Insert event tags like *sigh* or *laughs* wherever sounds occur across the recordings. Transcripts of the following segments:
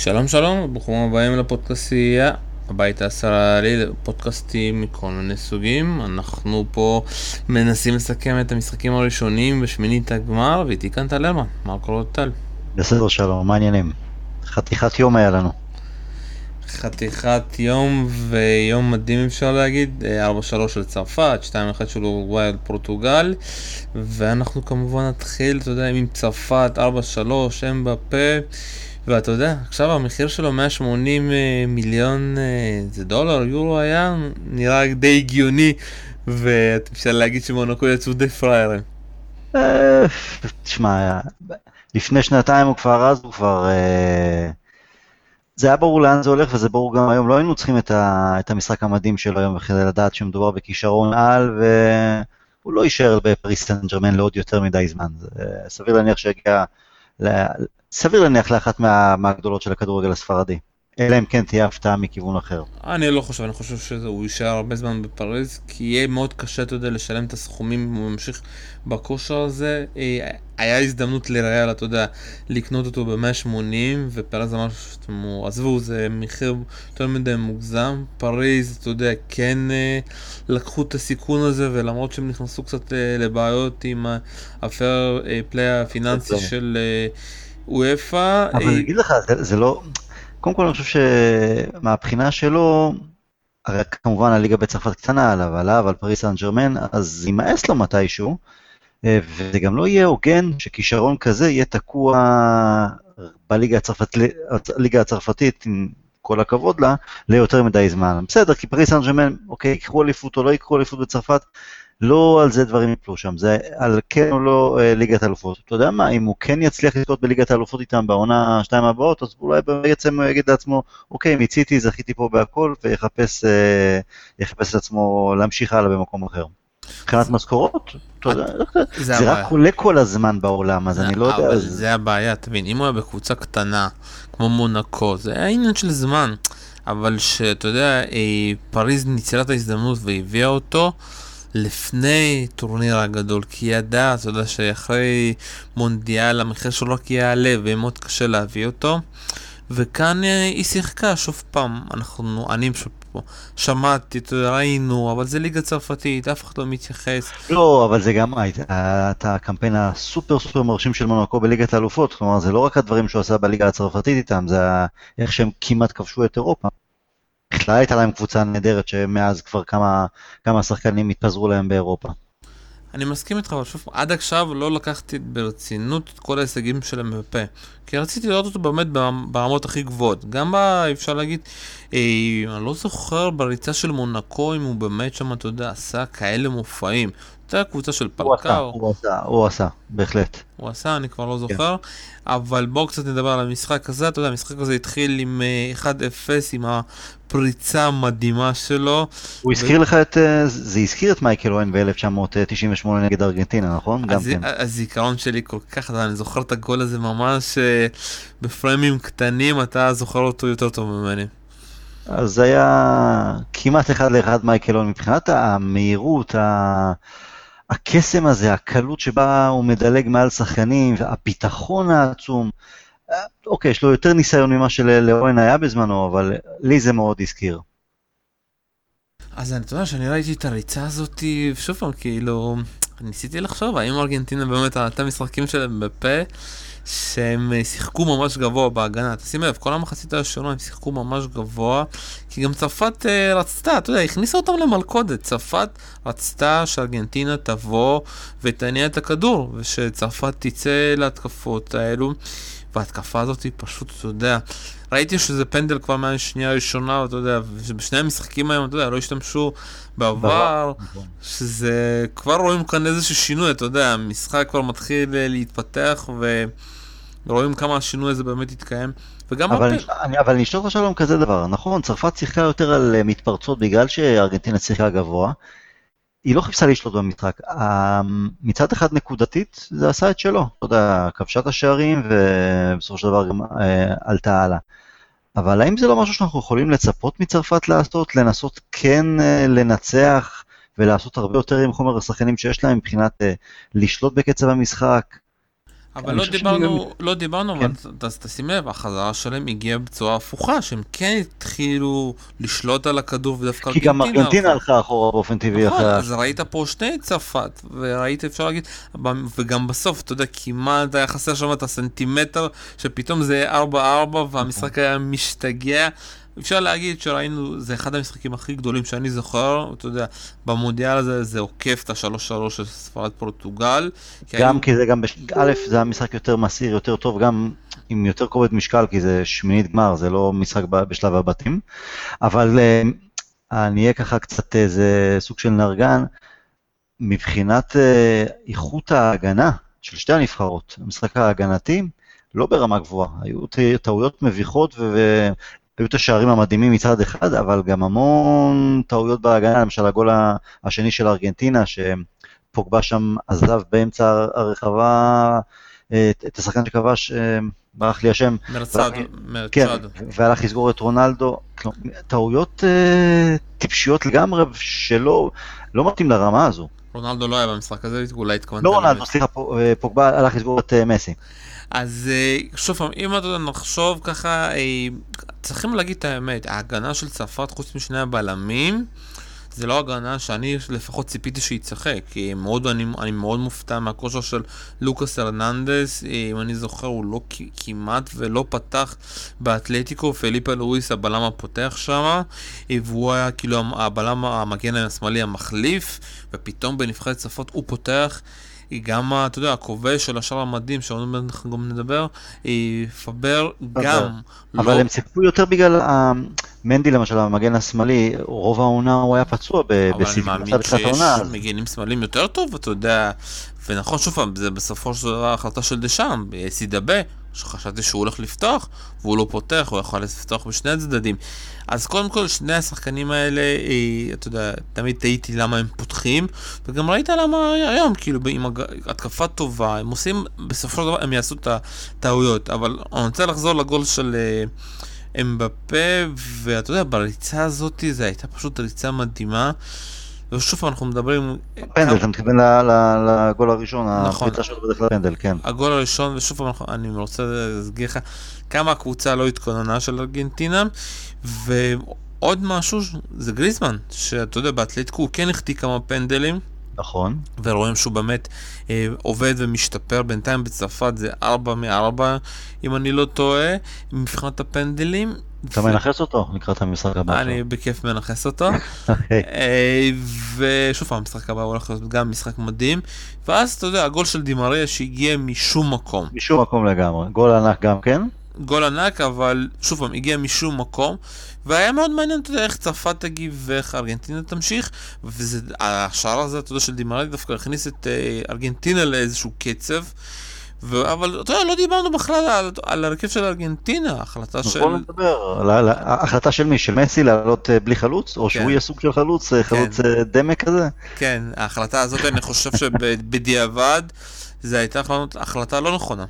שלום שלום, ברוכים הבאים לפודקאסטייה, הבית הישראלי, פודקאסטים מכל מיני סוגים. אנחנו פה מנסים לסכם את המשחקים הראשונים בשמינית הגמר, ואיתי כאן טל אלמן, מה קורה טל? בסדר שלום, מה העניינים? חתיכת יום היה לנו. חתיכת יום ויום מדהים אפשר להגיד, 4-3 של צרפת, 2-1 של אורוגוואי על פורטוגל ואנחנו כמובן נתחיל, אתה יודע, עם צרפת 4-3, הם בפה ואתה יודע, עכשיו המחיר שלו 180 אה, מיליון, אה, זה דולר, יורו היה, נראה די הגיוני, ואפשר להגיד שמונקו יצאו די פראיירים. אה, תשמע, לפני שנתיים הוא כבר אז, הוא כבר... זה היה ברור לאן זה הולך וזה ברור גם היום, לא היינו צריכים את, ה, את המשחק המדהים שלו היום כדי לדעת שמדובר בכישרון על והוא לא יישאר בפריס סן ג'רמן לעוד יותר מדי זמן, סביר להניח שיגיע סביר להניח לאחת מה, מהגדולות של הכדורגל הספרדי. אלא אם כן תהיה הפתעה מכיוון אחר. אני לא חושב, אני חושב שהוא יישאר הרבה זמן בפריז, כי יהיה מאוד קשה, אתה יודע, לשלם את הסכומים אם הוא ממשיך בכושר הזה. אה, היה הזדמנות לריאל, אתה יודע, לקנות אותו ב-180, ופרז אמר שאתם עזבו, זה מחיר יותר מדי מוגזם. פריז, אתה יודע, כן אה, לקחו את הסיכון הזה, ולמרות שהם נכנסו קצת אה, לבעיות עם הפייר פליי הפיננסי של... אופ"א... אבל אני אגיד לך, זה, זה לא... קודם כל אני חושב שמהבחינה שלו, הרי כמובן הליגה בצרפת קטנה עליו, עליו, על פריס סן ג'רמן, אז יימאס לו מתישהו, אה, וזה גם לא יהיה הוגן שכישרון כזה יהיה תקוע בליגה הצרפת, הצרפתית, עם כל הכבוד לה, ליותר מדי זמן. בסדר, כי פריס סן ג'רמן, אוקיי, ייקחו אליפות או לא ייקחו אליפות בצרפת, לא על זה דברים יפלו שם, זה על כן או לא אה, ליגת האלופות. אתה יודע מה, אם הוא כן יצליח לזכות בליגת האלופות איתם בעונה שתיים הבאות, אז אולי בעצם הוא יגיד לעצמו, אוקיי, מיציתי, זכיתי פה בהכל, ויחפש אה, את עצמו להמשיך הלאה במקום אחר. מבחינת משכורות, יודע, זה רק עולה כל הזמן בעולם, אז אני לא יודע. אבל זה הבעיה, תבין, אם הוא היה בקבוצה קטנה, כמו מונקו, זה היה עניין של זמן, אבל שאתה יודע, אה, פריז ניצלה את ההזדמנות והביאה אותו, לפני טורניר הגדול, כי ידעה, אתה יודע שאחרי מונדיאל המחיר שלו רק יעלה ויהיה מאוד קשה להביא אותו. וכאן אה, היא שיחקה, שוב פעם, אנחנו, אני פשוט פה, שמעתי, ראינו, אבל זה ליגה צרפתית, אף אחד לא מתייחס. לא, אבל זה גם את הקמפיין הסופר סופר מרשים של מונקו בליגת האלופות, כלומר זה לא רק הדברים שהוא עשה בליגה הצרפתית איתם, זה איך שהם כמעט כבשו את אירופה. בכלל הייתה להם קבוצה נהדרת שמאז כבר כמה, כמה שחקנים התפזרו להם באירופה. אני מסכים איתך, אבל שוב, עד עכשיו לא לקחתי ברצינות את כל ההישגים שלהם בפה. כי רציתי לראות אותו באמת ברמות הכי גבוהות. גם ב... אפשר להגיד, אה, אני לא זוכר בריצה של מונקו אם הוא באמת שם, אתה יודע, עשה כאלה מופעים. הייתה קבוצה של פלקאו. הוא עשה, הוא עשה, בהחלט. הוא עשה, אני כבר לא זוכר. כן. אבל בואו קצת נדבר על המשחק הזה. אתה יודע, המשחק הזה התחיל עם 1-0, אה, עם הפריצה המדהימה שלו. הוא הזכיר לך את, אה, זה הזכיר את מייקל אוהן ב-1998 נגד ארגנטינה, נכון? גם כן. הזיכרון שלי כל כך, אני זוכר את הגול הזה ממש אה, בפריימים קטנים, אתה זוכר אותו יותר טוב ממני. אז זה היה כמעט אחד לאחד מייקל אוהן מבחינת המהירות, ה... הקסם הזה, הקלות שבה הוא מדלג מעל שחקנים, והביטחון העצום. אוקיי, יש לו יותר ניסיון ממה שלאורן היה בזמנו, אבל לי זה מאוד הזכיר. אז אתה יודע שאני ראיתי את הריצה הזאת, שוב פעם, כאילו, ניסיתי לחשוב האם ארגנטינה באמת ראתה משחקים שלהם בפה, שהם שיחקו ממש גבוה בהגנה. תשים לב, כל המחצית הראשונה הם שיחקו ממש גבוה, כי גם צרפת uh, רצתה, אתה יודע, הכניסה אותם למלכודת. צרפת רצתה שארגנטינה תבוא ותניע את הכדור, ושצרפת תצא להתקפות האלו. וההתקפה הזאת היא פשוט, אתה יודע, ראיתי שזה פנדל כבר מהשנייה הראשונה, אתה יודע, בשני המשחקים היום, אתה יודע, לא השתמשו בעבר, נכון. שזה, כבר רואים כאן איזשהו שינוי, אתה יודע, המשחק כבר מתחיל אה, להתפתח, ורואים כמה השינוי הזה באמת יתקיים. וגם אבל, הפ... אני, אבל אני אשאל אותך שלום כזה דבר, נכון, צרפת שיחקה יותר על אה, מתפרצות בגלל שארגנטינה שיחקה גבוה, היא לא חיפשה לשלוט במשחק. מצד אחד נקודתית זה עשה את שלו, אתה יודע, כבשה את השערים ובסופו של דבר גם אה, עלתה הלאה. אבל האם זה לא משהו שאנחנו יכולים לצפות מצרפת לעשות, לנסות כן אה, לנצח ולעשות הרבה יותר עם חומר השחקנים שיש להם מבחינת אה, לשלוט בקצב המשחק? אבל לא דיברנו, לא דיברנו, כן. אבל אז תשים לב, החזרה שלהם הגיעה בצורה הפוכה, שהם כן התחילו לשלוט על הכדור ודווקא כי גם ארגנטינה הלכה. אחורה באופן טבעי נכון. אז ראית פה שני צרפת, וראית, אפשר להגיד, וגם בסוף, אתה יודע, כמעט היה חסר שם את הסנטימטר, שפתאום זה 4-4 והמשחק היה משתגע. אפשר להגיד שראינו, זה אחד המשחקים הכי גדולים שאני זוכר, אתה יודע, במונדיאל הזה זה עוקף את ה-3-3 של ספרד פורטוגל. כי גם היו- כי זה גם, בש... א', זה היה משחק יותר מסעיר, יותר טוב, גם עם יותר כובד משקל, כי זה שמינית גמר, זה לא משחק בשלב הבתים. אבל אה, אני אהיה ככה קצת איזה סוג של נרגן, מבחינת אה, איכות ההגנה של שתי הנבחרות, המשחק ההגנתי, לא ברמה גבוהה, היו טעויות מביכות. ו- היו את השערים המדהימים מצד אחד, אבל גם המון טעויות בהגנה, למשל הגול השני של ארגנטינה, שפוגבה שם עזב באמצע הרחבה אה, את את השחקן שכבש, אה, ברח לי השם, מרצד, כן, מרצד. והלך לסגור את רונלדו, טעויות אה, טיפשיות לגמרי, שלא לא מתאים לרמה הזו. רונלדו לא היה במשחק הזה, אולי התכוונת. לא רונלדו. סליחה, אה, פוגבה הלך לסגור את אה, מסי. אז אה, שוב פעם, אם אתה נחשוב ככה, צריכים להגיד את האמת, ההגנה של צרפת חוץ משני הבלמים, זה לא הגנה שאני לפחות ציפיתי שהיא תשחק, כי מאוד, אני, אני מאוד מופתע מהכושר של לוקאס הרננדס, אה, אם אני זוכר הוא לא כמעט ולא פתח באתלטיקו, פליפה לואיס הבלם הפותח שם, והוא היה כאילו הבלם המגן השמאלי המחליף, ופתאום בנבחרת צרפת הוא פותח. היא גם, אתה יודע, הכובש של השאר המדהים, שעוד מעט אנחנו גם נדבר, היא פבר גם אבל לא... הם ציפו יותר בגלל מנדי למשל, המגן השמאלי, רוב העונה הוא היה פצוע ב- אבל אני בסיבוב מאמין. שיש מגנים שמאליים יותר טוב, אתה יודע, ונכון, שוב פעם, זה בסופו של דבר החלטה של דשאם, סידבה, שחשבתי שהוא הולך לפתוח, והוא לא פותח, הוא יכול לפתוח בשני הצדדים. אז קודם כל, שני השחקנים האלה, אה, אתה יודע, תמיד תהיתי למה הם פותחים, וגם ראית למה היום, כאילו, עם התקפה טובה, הם עושים, בסופו של דבר הם יעשו את הטעויות, אבל אני רוצה לחזור לגול של... אה, אמבפה, ואתה יודע, בריצה הזאת, זו הייתה פשוט ריצה מדהימה. ושוב אנחנו מדברים... פנדל, אתה מתכוון לגול הראשון, נכון. שלו בדרך כלל פנדל, כן. הגול הראשון, ושוב אני רוצה להסגיר לך כמה הקבוצה לא התכוננה של ארגנטינה, ועוד משהו, זה גריזמן, שאתה יודע, באתלטיקו הוא כן החטיא כמה פנדלים, נכון. ורואים שהוא באמת אה, עובד ומשתפר, בינתיים בצרפת זה 4 מ-4, אם אני לא טועה, מבחינת הפנדלים. אתה מנכס אותו לקראת המשחק הבא. אני בכיף מנכס אותו. *laughs* אוקיי. אה, ושוב פעם, המשחק הבא הולך להיות גם משחק מדהים. ואז אתה יודע, הגול של דימריה שהגיע משום מקום. משום מקום לגמרי. גול ענק גם כן. גול ענק, אבל שוב פעם, הגיע משום מקום. והיה מאוד מעניין, אתה יודע, איך צרפת תגיב ואיך ארגנטינה תמשיך. והשער הזה, אתה יודע, של דימריה דווקא הכניס את אה, ארגנטינה לאיזשהו קצב. ו... אבל אתה יודע, לא דיברנו בכלל על, על הרכב של ארגנטינה, החלטה של... בוא נדבר. על- על- ההחלטה של מי? של מסי לעלות אה, בלי חלוץ? או שהוא כן. יהיה סוג של חלוץ? אה, חלוץ אה, דמה כזה? כן, ההחלטה הזאת, אני חושב שבדיעבד, זו הייתה החלטה לא נכונה.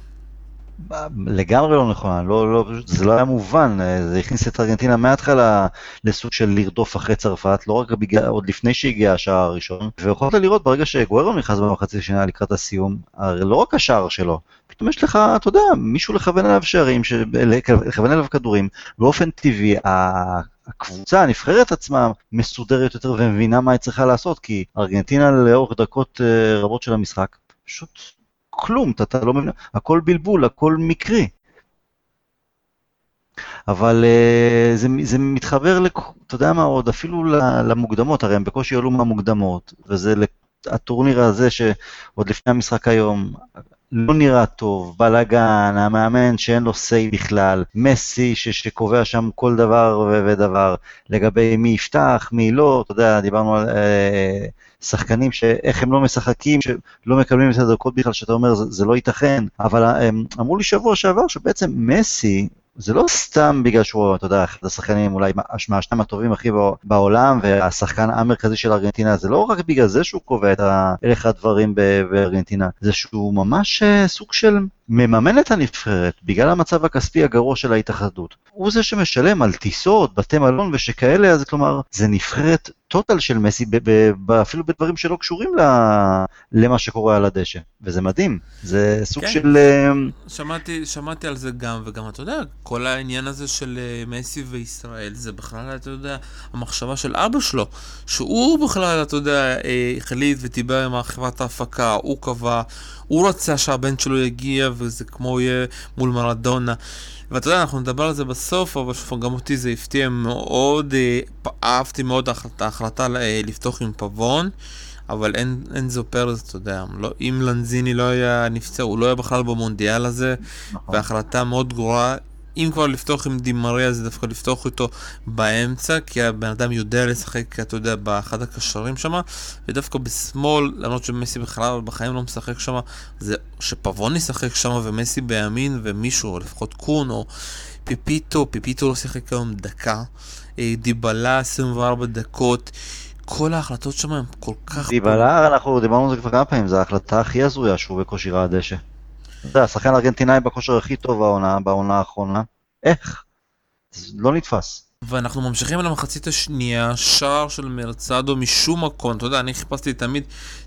לגמרי לא נכונה, לא, לא, זה לא היה מובן, זה הכניס את ארגנטינה מההתחלה לסוג של לרדוף אחרי צרפת, לא רק בגלל, עוד לפני שהגיע השער הראשון, ויכולת לראות ברגע שגוארו נכנס במחצית השנייה לקראת הסיום, הרי לא רק השער שלו, פתאום יש לך, אתה יודע, מישהו לכוון אליו שערים, ש- לכוון אליו כדורים, באופן טבעי, הקבוצה, הנבחרת עצמה, מסודרת יותר ומבינה מה היא צריכה לעשות, כי ארגנטינה לאורך דקות אה, רבות של המשחק, פשוט כלום, אתה, אתה לא מבין, הכל בלבול, הכל מקרי. אבל uh, זה, זה מתחבר, לכ- אתה יודע מה עוד, אפילו למוקדמות, הרי הם בקושי עלו מהמוקדמות, וזה הטורניר הזה שעוד לפני המשחק היום, לא נראה טוב, בלאגן, המאמן שאין לו say בכלל, מסי ש, שקובע שם כל דבר ו- ודבר, לגבי מי יפתח, מי לא, אתה יודע, דיברנו על אה, שחקנים שאיך הם לא משחקים, שלא מקבלים את הדקות בכלל, שאתה אומר זה, זה לא ייתכן, אבל אה, הם אמרו לי שבוע שעבר שבעצם מסי, זה לא סתם בגלל שהוא, אתה יודע, אחד השחקנים אולי מה- מהשניים הטובים הכי בע- בעולם, והשחקן המרכזי של ארגנטינה, זה לא רק בגלל זה שהוא קובע את ה- ערך הדברים בארגנטינה, זה שהוא ממש אה, סוג של מממן את הנבחרת בגלל המצב הכספי הגרוע של ההתאחדות. הוא זה שמשלם על טיסות, בתי מלון ושכאלה, אז כלומר, זה נבחרת טוטל של מסי, ב- ב- ב- אפילו בדברים שלא קשורים ל- למה שקורה על הדשא. וזה מדהים, זה סוג כן. של... אה, שמעתי, שמעתי על זה גם, וגם אתה יודע, כל העניין הזה של אה, מסי וישראל, זה בכלל, אתה יודע, המחשבה של אבא שלו, שהוא בכלל, אתה יודע, אה, החליט ודיבר עם חברת ההפקה, הוא קבע, הוא רצה שהבן שלו יגיע, וזה כמו יהיה מול מרדונה. ואתה יודע, אנחנו נדבר על זה בסוף, אבל שוב, גם אותי זה הפתיע מאוד, אה, אהבתי מאוד את ההחלטה אה, לפתוח עם פבון. אבל אין, אין זו פרס, אתה יודע, לא, אם לנזיני לא היה נפצע, הוא לא היה בכלל במונדיאל הזה, נכון. והחלטה מאוד גרועה. אם כבר לפתוח עם דימריה זה דווקא לפתוח איתו באמצע, כי הבן אדם יודע לשחק, אתה יודע, באחד הקשרים שם, ודווקא בשמאל, למרות שמסי בכלל בחיים לא משחק שם, זה שפבון ישחק שם ומסי בימין, ומישהו, או לפחות קון, או פיפיטה, פיפיטה לא שיחק היום דקה, אה, דיבלה 24 דקות. כל ההחלטות שם הן כל כך... דיבלה, אנחנו דיברנו על זה כבר כמה פעמים, זו ההחלטה הכי הזויה שהוא בקושי ראה דשא. אתה יודע, השחקן הארגנטינאי בכושר הכי טוב בעונה, בעונה האחרונה. איך? זה לא נתפס. ואנחנו ממשיכים למחצית השנייה, שער של מרקאדו משום מקום. אתה יודע, אני חיפשתי תמיד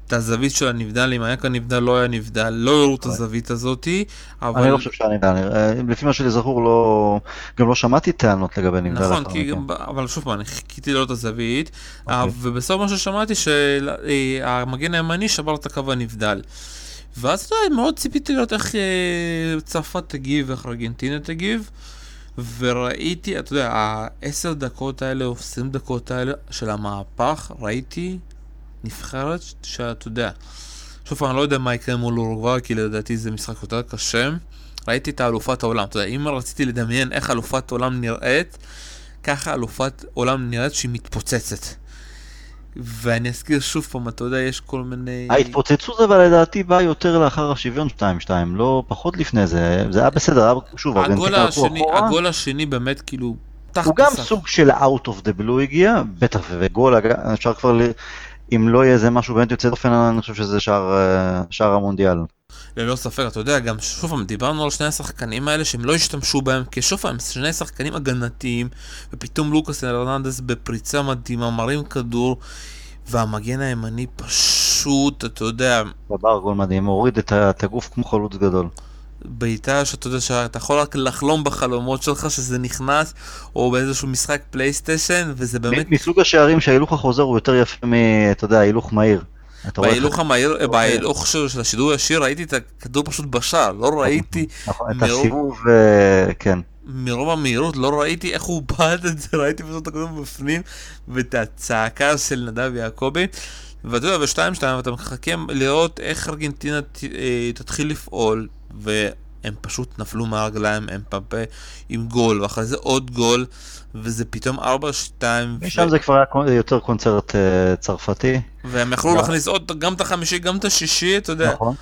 את הזווית של הנבדל, אם היה כאן נבדל, לא היה נבדל, לא הראו את הזווית הזאתי, אבל... אני לא חושב שאני נבדל, אה, לפי מה שלי זכור, לא... גם לא שמעתי טענות לגבי נבדל. נכון, כי. גם, אבל שוב פעם, אני חיכיתי לראות את הזווית, אוקיי. אה, ובסוף מה ששמעתי שהמגן הימני שבר את הקו הנבדל. ואז אתה יודע, מאוד ציפיתי לראות איך אה, צרפת תגיב ואיך ארגנטינה תגיב. וראיתי, אתה יודע, העשר דקות האלה או עשרים דקות האלה של המהפך, ראיתי נבחרת שאתה יודע, שוב פעם, אני לא יודע מה יקרה מול אורוגוואי, כי לדעתי זה משחק יותר קשה. ראיתי את האלופת העולם, אתה יודע, אם רציתי לדמיין איך אלופת עולם נראית, ככה אלופת עולם נראית שהיא מתפוצצת. ואני אזכיר שוב פעם, אתה יודע, יש כל מיני... ההתפוצצות אבל לדעתי באה יותר לאחר השוויון 2-2, לא פחות לפני זה, זה היה בסדר, היה שוב, הגול השני. הגול השני באמת כאילו... הוא גם. סוג של out of the blue הגיע, בטח וגול, אפשר כבר, ל- אם לא יהיה איזה משהו באמת יוצא דופן, אני חושב שזה שער, אה, שער המונדיאל. ללא ספק, אתה יודע, גם שוב פעם, דיברנו על שני השחקנים האלה שהם לא השתמשו בהם, כי שוב פעם, שני שחקנים הגנתיים, ופתאום לוקאס הרננדס בפריצה מדהימה, מרים כדור, והמגן הימני פשוט, אתה יודע, בבר גול מדהים, הוריד את הגוף כמו חלוץ גדול. בעיטה שאתה יודע שאתה יכול רק לחלום בחלומות שלך שזה נכנס, או באיזשהו משחק פלייסטיישן, וזה באמת... מסוג השערים שההילוך החוזר הוא יותר יפה מ... אתה יודע, הילוך מהיר. בהילוך המהיר, בהילוך של השידור הישיר ראיתי את הכדור פשוט בשער, לא ראיתי, נכון, את הסיבוב, אה, כן. מרוב המהירות לא ראיתי איך הוא בעט את זה, *laughs* ראיתי פשוט את הכדור בפנים, ואת הצעקה של נדב יעקבי. ואתה יודע, בשתיים שתיים אתה מחכה לראות איך ארגנטינה ת- אה, תתחיל לפעול, והם פשוט נפלו מהרגליים, הם פפה עם גול, ואחרי זה עוד גול, וזה פתאום ארבע שתיים, משם זה כבר היה יותר קונצרט אה, צרפתי. והם יכלו להכניס עוד גם את החמישי, גם את השישי, אתה יודע. נכון.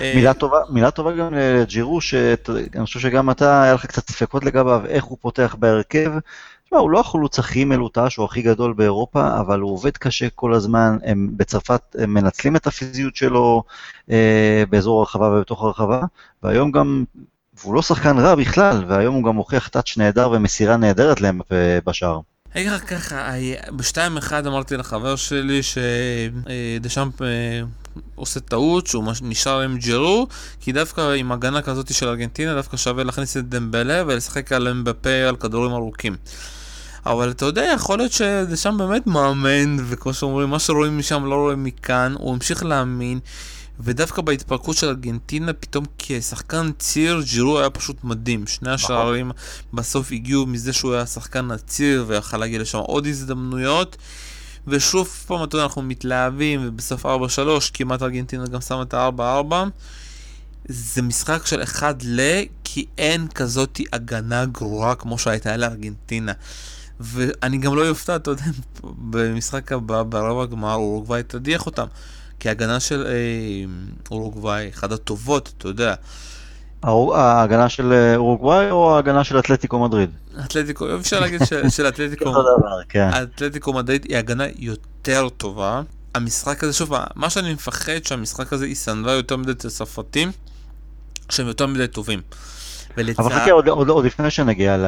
אה, מילה טובה, מילה טובה גם לג'ירו, שאני חושב שגם אתה, היה לך קצת ספקות לגביו, איך הוא פותח בהרכב. תשמע, הוא לא החלוץ הכי מלוטש או הכי גדול באירופה, אבל הוא עובד קשה כל הזמן, הם בצרפת הם מנצלים את הפיזיות שלו אה, באזור הרחבה ובתוך הרחבה, והיום גם, והוא לא שחקן רע בכלל, והיום הוא גם מוכיח טאץ' נהדר ומסירה נהדרת להם אה, בשער. אגיד לך ככה, בשתיים אחד אמרתי לחבר שלי שדשאמפ אה, עושה טעות, שהוא נשאר עם ג'ירו, כי דווקא עם הגנה כזאת של ארגנטינה, דווקא שווה להכניס את דמבלה ולשחק על אמבפה על כדורים ארוכים. אבל אתה יודע, יכול להיות שדשאמפ באמת מאמן, וכמו שאומרים, מה שרואים משם לא רואים מכאן, הוא המשיך להאמין. ודווקא בהתפרקות של ארגנטינה, פתאום כשחקן ציר, ג'ירו היה פשוט מדהים. שני השערים בסוף הגיעו מזה שהוא היה שחקן הציר ויכל להגיע לשם עוד הזדמנויות. ושוב פעם, אתה יודע, אנחנו מתלהבים, ובסוף 4-3 כמעט ארגנטינה גם שמה את ה-4-4. זה משחק של אחד ל... כי אין כזאת הגנה גרועה כמו שהייתה לארגנטינה. ואני גם לא אופתע, אתה יודע, *laughs* במשחק הבא, ברבע הגמר, אורוגוואי תדיח אותם. כי ההגנה של אה, אורוגוואי, אחת הטובות, אתה יודע. ההגנה של אה, אורוגוואי או ההגנה של אתלטיקו מדריד? אתלטיקו, אפשר להגיד *laughs* של, אתלטיקו, כן. אתלטיקו מדריד היא הגנה יותר טובה. המשחק הזה, שוב, מה שאני מפחד שהמשחק הזה יסנווה יותר מדי את הצרפתים. שהם יותר מדי טובים. ולצע... אבל חכה עוד, עוד, עוד לפני שנגיע ל...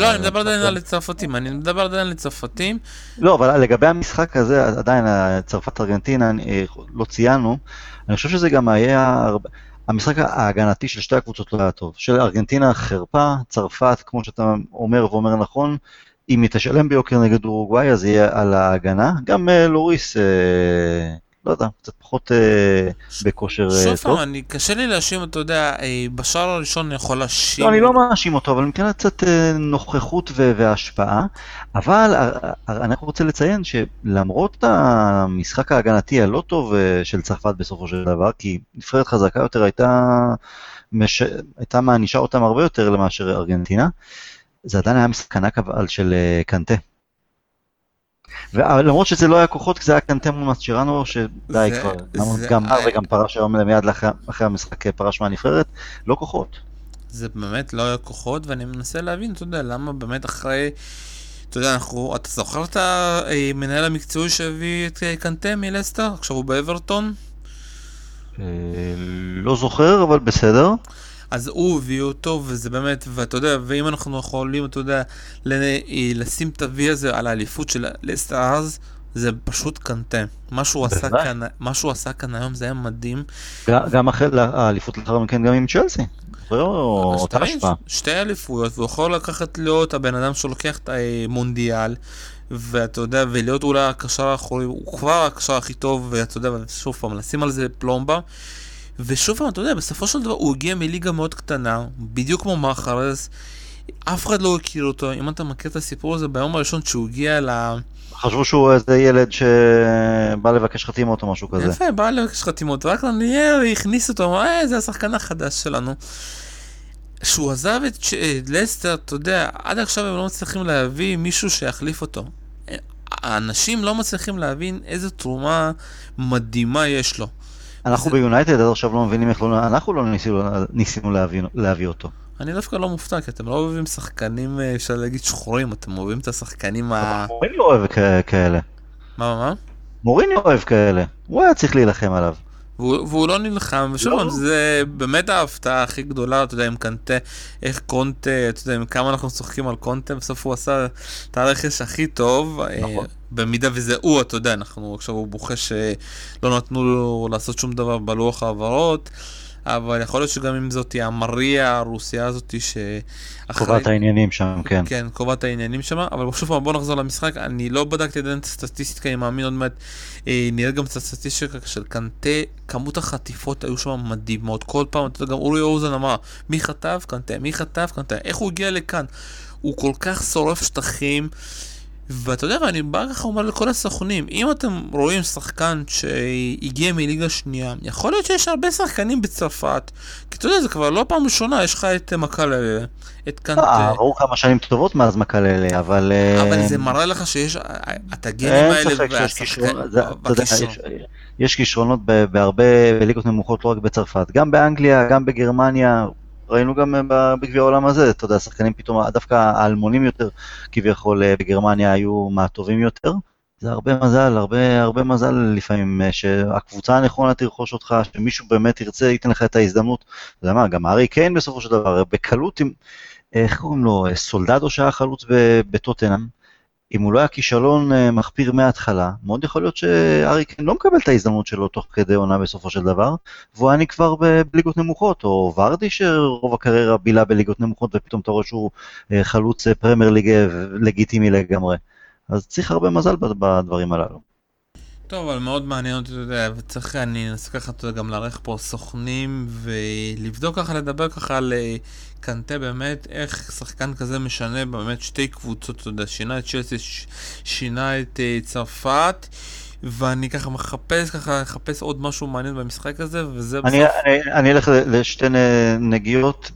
לא, אני מדבר עדיין על צרפתים, אני מדבר עדיין על צרפתים. לא, אבל לגבי המשחק הזה, עדיין צרפת-ארגנטינה, לא ציינו, אני חושב שזה גם היה... המשחק ההגנתי של שתי הקבוצות לא היה טוב. של ארגנטינה חרפה, צרפת, כמו שאתה אומר ואומר נכון, אם היא תשלם ביוקר נגד אורוגוואי, אז יהיה על ההגנה. גם לוריס, uh, לא יודע, קצת פחות אה, בכושר אה, טוב. שוב אני, קשה לי להאשים, אתה יודע, אה, בשער הראשון אני יכול להאשים. לא, אני לא מאשים אותו, אבל מבחינת קצת אה, נוכחות ו- והשפעה. אבל אה, אה, אני רוצה לציין שלמרות המשחק ההגנתי הלא טוב אה, של צרפת בסופו של דבר, כי נבחרת חזקה יותר הייתה, מש... הייתה מענישה אותם הרבה יותר מאשר ארגנטינה, זה עדיין היה משחק ענק אבל של אה, קנטה. ולמרות שזה לא היה כוחות, זה היה קנטמו מסצ'רנו, שדי כבר, גם הר וגם פרש היום מיד אחרי המשחק פרש מהנבחרת, לא כוחות. זה באמת לא היה כוחות, ואני מנסה להבין, אתה יודע, למה באמת אחרי... אתה יודע, אנחנו, אתה זוכר את המנהל המקצועי שהביא את קנטה מלסטר? עכשיו הוא באברטון? אה, לא זוכר, אבל בסדר. אז הוא הביא אותו, וזה באמת, ואתה יודע, ואם אנחנו יכולים, אתה יודע, לשים את ה-V הזה על האליפות של לסטר אז, זה פשוט קנטה. מה שהוא עשה כאן, מה שהוא עשה כאן היום זה היה מדהים. גם אחרי האליפות לאחר מכן גם עם צ'לסי. אותה השפעה. שתי אליפויות, והוא יכול לקחת להיות הבן אדם שלוקח את המונדיאל, ואתה יודע, ולהיות אולי הקשר האחורי, הוא כבר הקשר הכי טוב, ואתה יודע, שוב פעם, לשים על זה פלומבה. ושוב אתה יודע, בסופו של דבר הוא הגיע מליגה מאוד קטנה, בדיוק כמו מחרז, אף אחד לא הכיר אותו, אם אתה מכיר את הסיפור הזה, ביום הראשון שהוא הגיע ל... חשבו שהוא איזה ילד שבא לבקש חתימות או משהו כזה. יפה, בא לבקש חתימות, רק לנייר הכניס אותו, אמר, אה, זה השחקן החדש שלנו. כשהוא עזב את ש... לסטר, אתה יודע, עד עכשיו הם לא מצליחים להביא מישהו שיחליף אותו. האנשים לא מצליחים להבין איזה תרומה מדהימה יש לו. אנחנו ביונייטד עד עכשיו לא מבינים איך לא... אנחנו לא ניסינו, ניסינו להביא, להביא אותו. אני דווקא לא מופתע, כי אתם לא אוהבים שחקנים, אה, אפשר להגיד שחורים, אתם אוהבים את השחקנים ה... מוריני אוהב כאלה. מה, מה? מוריני אוהב כאלה. הוא היה צריך להילחם עליו. והוא, והוא לא נלחם, ושוב לא. זה באמת ההפתעה הכי גדולה, אתה יודע, עם קנטה, איך קונטה, אתה יודע, עם כמה אנחנו צוחקים על קונטה, בסוף הוא עשה את הרכש הכי טוב. אה, נכון. במידה וזה הוא, אתה יודע, אנחנו עכשיו הוא בוכה שלא נתנו לו לעשות שום דבר בלוח העברות. אבל יכול להיות שגם אם זאת המריה הרוסיה הזאת ש... קובעת העניינים שם, כן. כן, קובעת העניינים שם, אבל שוב פעם בוא נחזור למשחק, אני לא בדקתי עדיין את הסטטיסטיקה, אני מאמין עוד מעט, אה, נראה גם את הסטטיסטיקה של קנטה, כמות החטיפות היו שם מדהימות, כל פעם, אתה יודע, גם אורי אוזן אמר, מי חטף? קנטה, מי חטף? קנטה, איך הוא הגיע לכאן? הוא כל כך שורף שטחים. ואתה יודע, ואני בא ככה אומר לכל הסוכנים, אם אתם רואים שחקן שהגיע מליגה שנייה, יכול להיות שיש הרבה שחקנים בצרפת, כי אתה יודע, זה כבר לא פעם ראשונה, יש לך את מקללה, את קנטה. אה, עברו כמה שנים טובות מאז מקללה, אבל... אבל אה, זה מראה לך שיש את הגנים האלה, כישרונות, יש כישרונות בהרבה ליגות נמוכות, לא רק בצרפת, גם באנגליה, גם בגרמניה, ראינו גם אה, בגביע העולם הזה, אתה יודע, שחקנים פתאום, דווקא האלמונים יותר כביכול אה, בגרמניה היו מהטובים יותר. זה הרבה מזל, הרבה, הרבה מזל לפעמים, אה, שהקבוצה הנכונה תרכוש אותך, שמישהו באמת ירצה, ייתן לך את ההזדמנות. אתה יודע מה, גם ארי קיין בסופו של דבר, בקלות עם, איך קוראים לו, סולדדו שהיה חלוץ בטוטנאם, אם הוא לא היה כישלון אה, מחפיר מההתחלה, מאוד יכול להיות שארי לא מקבל את ההזדמנות שלו תוך כדי עונה בסופו של דבר, והוא היה נקבר בליגות נמוכות, או ורדי שרוב הקריירה בילה בליגות נמוכות ופתאום אתה רואה שהוא אה, חלוץ אה, פרמייר ליג לגיטימי לגמרי. אז צריך הרבה מזל בדברים הללו. טוב, אבל מאוד מעניין אותי, אתה יודע, וצריך, אני אנסה ככה, אתה יודע, גם לארח פה סוכנים ולבדוק ככה, לדבר ככה על קנטה באמת, איך שחקן כזה משנה באמת שתי קבוצות, אתה יודע, שינה את צ'לסי, שינה את uh, צרפת. ואני ככה מחפש, ככה מחפש עוד משהו מעניין במשחק הזה, וזה אני, בסוף... אני, אני אלך לשתי נגיעות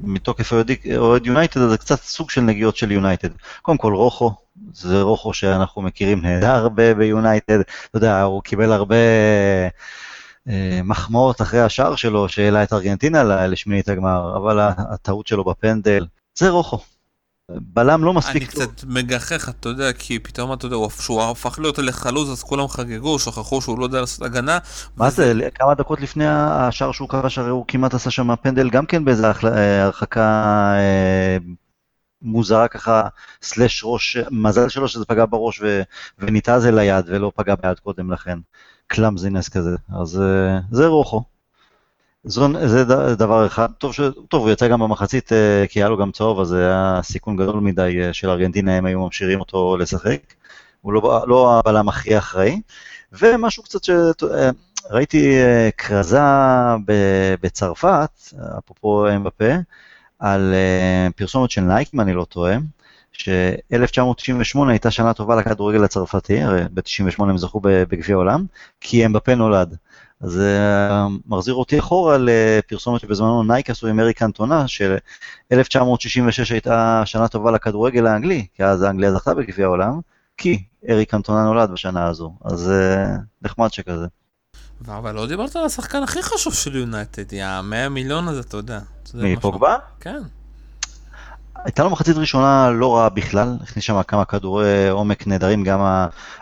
מתוקף אוהד יונייטד, אז זה קצת סוג של נגיעות של יונייטד. קודם כל רוחו, זה רוחו שאנחנו מכירים נהדר ביונייטד, אתה יודע, הוא קיבל הרבה אה, מחמאות אחרי השער שלו, שהעלה את ארגנטינה לשמינית הגמר, אבל הטעות שלו בפנדל, זה רוחו. בלם לא אני מספיק טוב. קצת מגחך, אתה יודע, כי פתאום, אתה יודע, הוא- שהוא הפך להיות לחלוץ, אז כולם חגגו, שכחו שהוא לא יודע לעשות הגנה. מה וזה- זה, כמה דקות לפני השער שהוא כבש, הרי הוא כמעט עשה שם פנדל גם כן באיזה אה, הרחקה אה, מוזרה ככה, סלאש ראש, מזל שלו שזה פגע בראש ו- וניתז אל היד ולא פגע ביד קודם לכן. clumsiness כזה, אז אה, זה רוחו. זון, זה דבר אחד, טוב, ש... טוב, הוא יצא גם במחצית אה, כי היה לו גם צהוב, אז זה היה סיכון גדול מדי אה, של ארגנטינה, הם היו ממשיכים אותו לשחק. הוא לא, לא הבלם הכי אחראי. ומשהו קצת שראיתי כרזה ב- בצרפת, אפרופו אמבפה, על אה, פרסומת של נייק, אם אני לא טועה, ש-1998 הייתה שנה טובה לכדורגל הצרפתי, הרי ב-98 הם זכו בגביע העולם, כי אמבפה נולד. אז זה מחזיר אותי אחורה לפרסומת שבזמנו נייק עשו עם אריק קנטונה, ש-1966 הייתה שנה טובה לכדורגל האנגלי, כי אז האנגליה זכתה בגביע העולם, כי אריק קנטונה נולד בשנה הזו, אז אה, נחמד שכזה. אבל לא דיברת על השחקן הכי חשוב של יונייטד, יא, 100 מיליון הזה, אתה יודע. אתה יודע מי, משהו. פוגבה? כן. הייתה לו מחצית ראשונה לא רעה בכלל, הכניס שם כמה כדורי עומק נהדרים, גם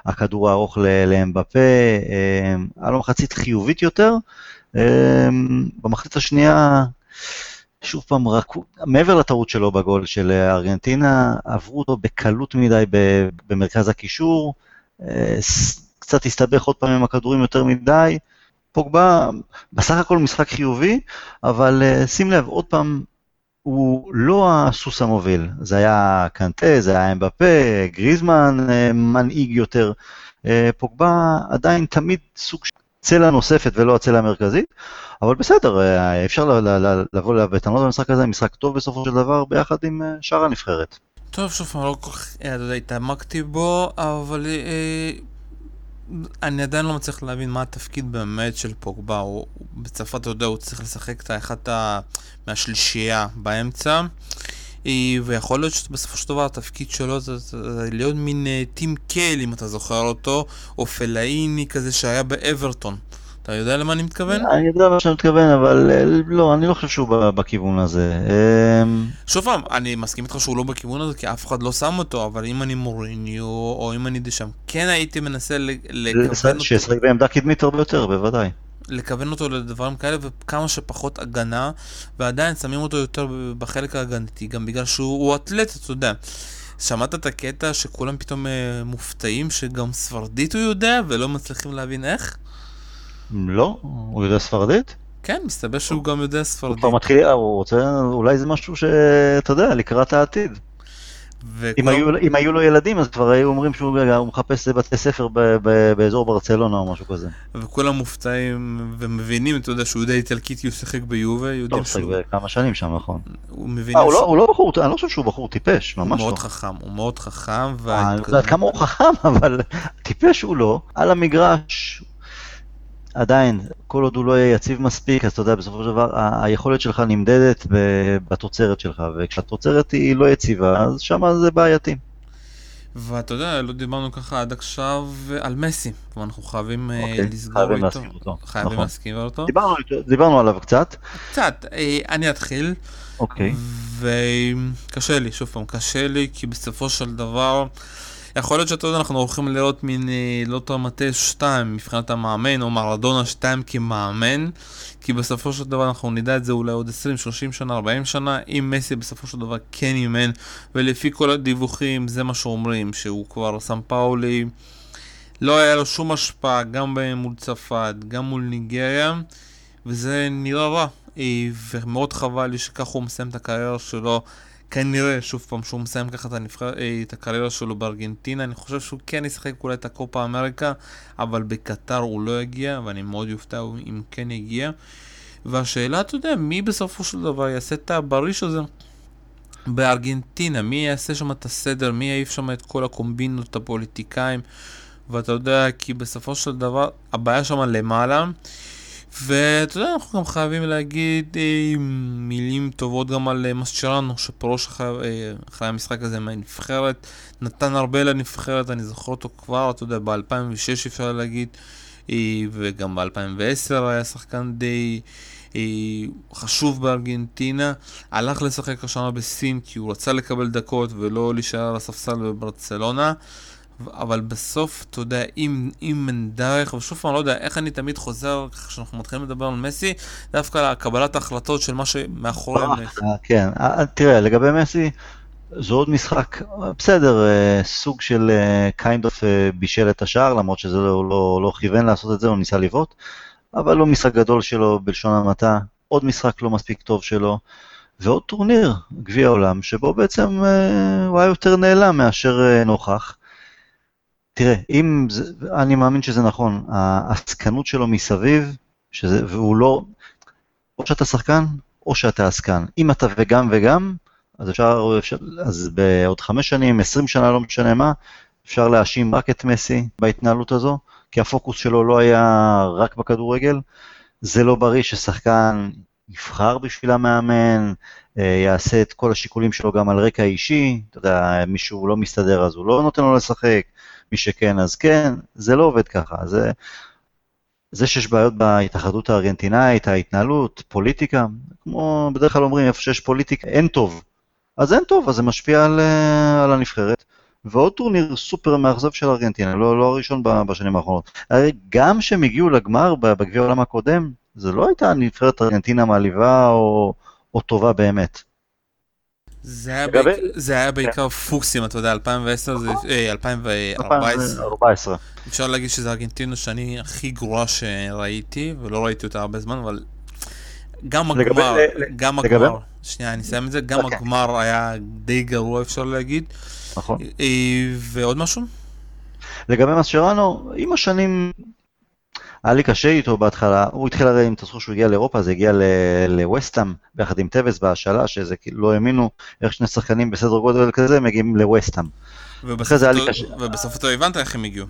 הכדור הארוך לאמבפה, אה, היה לו מחצית חיובית יותר. אה, במחצית השנייה, שוב פעם, רק, מעבר לטעות שלו בגול של ארגנטינה, עברו אותו בקלות מדי במרכז הקישור, אה, קצת הסתבך עוד פעם עם הכדורים יותר מדי. פוגבה, בסך הכל משחק חיובי, אבל אה, שים לב, עוד פעם, הוא לא הסוס המוביל, זה היה קנטה, זה היה אמבפה, גריזמן אה, מנהיג יותר. אה, פוגבה עדיין תמיד סוג של צלע נוספת ולא הצלע המרכזית, אבל בסדר, אפשר לבוא אליו בטענות במשחק הזה, משחק טוב בסופו של דבר, ביחד עם שאר הנבחרת. טוב, שוב פעם, לא כל כך, אתה יודע, התעמקתי בו, אבל אני עדיין לא מצליח להבין מה התפקיד באמת של פוגבה. הוא בצרפת, אתה יודע, הוא צריך לשחק את האחת. מהשלישייה באמצע, אה, ויכול להיות שבסופו של דבר התפקיד שלו זה, זה, זה להיות מין אה, טים קייל, אם אתה זוכר אותו, או פלאיני כזה שהיה באברטון. אתה יודע למה אני מתכוון? אני יודע מה שאתה מתכוון, אבל אה, לא, אני לא חושב שהוא בכיוון הזה. אה, שוב פעם, אני מסכים איתך שהוא לא בכיוון הזה, כי אף אחד לא שם אותו, אבל אם אני מוריניו, או אם אני דשם, כן הייתי מנסה לכוון אותו, שישחק בעמדה קדמית הרבה יותר, בוודאי. לכוון אותו לדברים כאלה, וכמה שפחות הגנה, ועדיין שמים אותו יותר בחלק ההגנתי, גם בגלל שהוא הוא אתלט, אתה יודע. שמעת את הקטע שכולם פתאום אה, מופתעים שגם ספרדית הוא יודע, ולא מצליחים להבין איך? לא, הוא יודע ספרדית? כן, מסתבר שהוא גם יודע הוא ספרדית. כבר מתחיל, אה, הוא רוצה, אולי זה משהו שאתה יודע, לקראת העתיד. אם היו, אם היו לו ילדים, אז כבר היו אומרים שהוא הוא מחפש בתי ספר ב, ב, באזור ברצלונה או משהו כזה. וכולם מופתעים ומבינים, אתה יודע, שהוא יודע איטלקית כי הוא שיחק ביובה, לא, יודעים הוא שיחק שהוא כמה שנים שם, נכון. הוא מבין אה, הוא לא- הוא לא בחור, אני לא חושב שהוא בחור טיפש, הוא ממש לא. מאוד חכם, הוא מאוד חכם, אני לא יודעת כמה הוא חכם, *laughs* אבל טיפש הוא לא. על המגרש, עדיין, כל עוד הוא לא יהיה יציב מספיק, אז אתה יודע, בסופו של דבר, היכולת שלך נמדדת בתוצרת שלך, וכשהתוצרת היא לא יציבה, אז שם זה בעייתי. ואתה יודע, לא דיברנו ככה עד עכשיו על מסי, ואנחנו חייבים אה, אוקיי, לסגור חייבים איתו. אותו, חייבים נכון. להזכיר אותו. דיברנו, דיברנו עליו קצת, קצת, אה, אני אתחיל, אוקיי. וקשה לי, שוב פעם, קשה לי, כי בסופו של דבר, יכול להיות שאתה יודע, אנחנו הולכים לראות מין, אה, לא טרמטה 2 מבחינת המאמן, או מרדונה 2 כמאמן, כי בסופו של דבר אנחנו נדע את זה אולי עוד 20, 30 שנה, 40 שנה, אם מסי בסופו של דבר כן אימן, ולפי כל הדיווחים זה מה שאומרים, שהוא כבר סם פאולי, לא היה לו שום השפעה, גם מול צרפת, גם מול ניגריה, וזה נראה רע, אה, ומאוד חבל לי שככה הוא מסיים את הקריירה שלו. כנראה, שוב פעם, שהוא מסיים ככה את, הנבחר, אה, את הקריירה שלו בארגנטינה, אני חושב שהוא כן ישחק אולי את הקופה אמריקה, אבל בקטר הוא לא יגיע, ואני מאוד יופתע אם כן יגיע. והשאלה, אתה יודע, מי בסופו של דבר יעשה את הבריש הזה בארגנטינה? מי יעשה שם את הסדר? מי יעיף שם את כל הקומבינות, הפוליטיקאים? ואתה יודע, כי בסופו של דבר, הבעיה שם למעלה. ואתה יודע, אנחנו גם חייבים להגיד אה, מילים טובות גם על אה, מסצ'רנו, שפרוש אחרי, אה, אחרי המשחק הזה מהנבחרת, נתן הרבה לנבחרת, אני זוכר אותו כבר, אתה יודע, ב-2006 אפשר להגיד, אה, וגם ב-2010 היה שחקן די חשוב בארגנטינה, הלך לשחק השנה בסין כי הוא רצה לקבל דקות ולא להישאר על הספסל בברצלונה. אבל בסוף, אתה יודע, אם, אם אין דרך, ושוב פעם, לא יודע, איך אני תמיד חוזר, כשאנחנו מתחילים לדבר על מסי, דווקא לקבלת ההחלטות של מה שמאחורי מסי. כן, תראה, לגבי מסי, זה עוד משחק, בסדר, סוג של kind of בישל את השער, למרות שזה לא, לא, לא כיוון לעשות את זה, הוא ניסה לבעוט, אבל לא משחק גדול שלו בלשון המעטה, עוד משחק לא מספיק טוב שלו, ועוד טורניר, גביע העולם, שבו בעצם הוא היה יותר נעלם מאשר נוכח. תראה, אם, זה, אני מאמין שזה נכון, העסקנות שלו מסביב, שזה, והוא לא, או שאתה שחקן, או שאתה עסקן. אם אתה וגם וגם, אז אפשר, אפשר אז בעוד חמש שנים, עשרים שנה, לא משנה מה, אפשר להאשים רק את מסי בהתנהלות הזו, כי הפוקוס שלו לא היה רק בכדורגל. זה לא בריא ששחקן יבחר בשביל המאמן, אה, יעשה את כל השיקולים שלו גם על רקע אישי, אתה יודע, מישהו לא מסתדר אז הוא לא נותן לו לשחק, מי שכן אז כן, זה לא עובד ככה. זה, זה שיש בעיות בהתאחדות הארגנטינאית, ההתנהלות, פוליטיקה, כמו בדרך כלל אומרים, איפה שיש פוליטיקה, אין טוב. אז אין טוב, אז זה משפיע על, אה, על הנבחרת. ועוד טורניר סופר מאכזב של ארגנטינה, לא, לא הראשון בשנים האחרונות. הרי גם כשהם הגיעו לגמר בגביע העולם הקודם, זה לא הייתה נבחרת ארגנטינה מעליבה או, או טובה באמת. זה היה, לגבי... בעיק... זה היה בעיקר כן. פוקסים, אתה יודע, 2010 זה... אה, 2014. 2014. אפשר להגיד שזה ארגנטינה שאני הכי גרועה שראיתי, ולא ראיתי אותה הרבה זמן, אבל גם הגמר, גם הגמר, שנייה, אני אסיים את זה, גם. אוקיי. הגמר היה די גרוע, אפשר להגיד. נכון. אה, ועוד משהו? לגבי מסשרנו, עם השנים היה לי קשה איתו בהתחלה, הוא התחיל הרי, אם תזכור שהוא הגיע לאירופה, זה הגיע לווסטהאם, ביחד עם טבס בהשאלה, שזה כאילו לא האמינו איך שני שחקנים בסדר גודל כזה מגיעים לווסטהאם. ובסוף אתה הבנת איך הם הגיעו.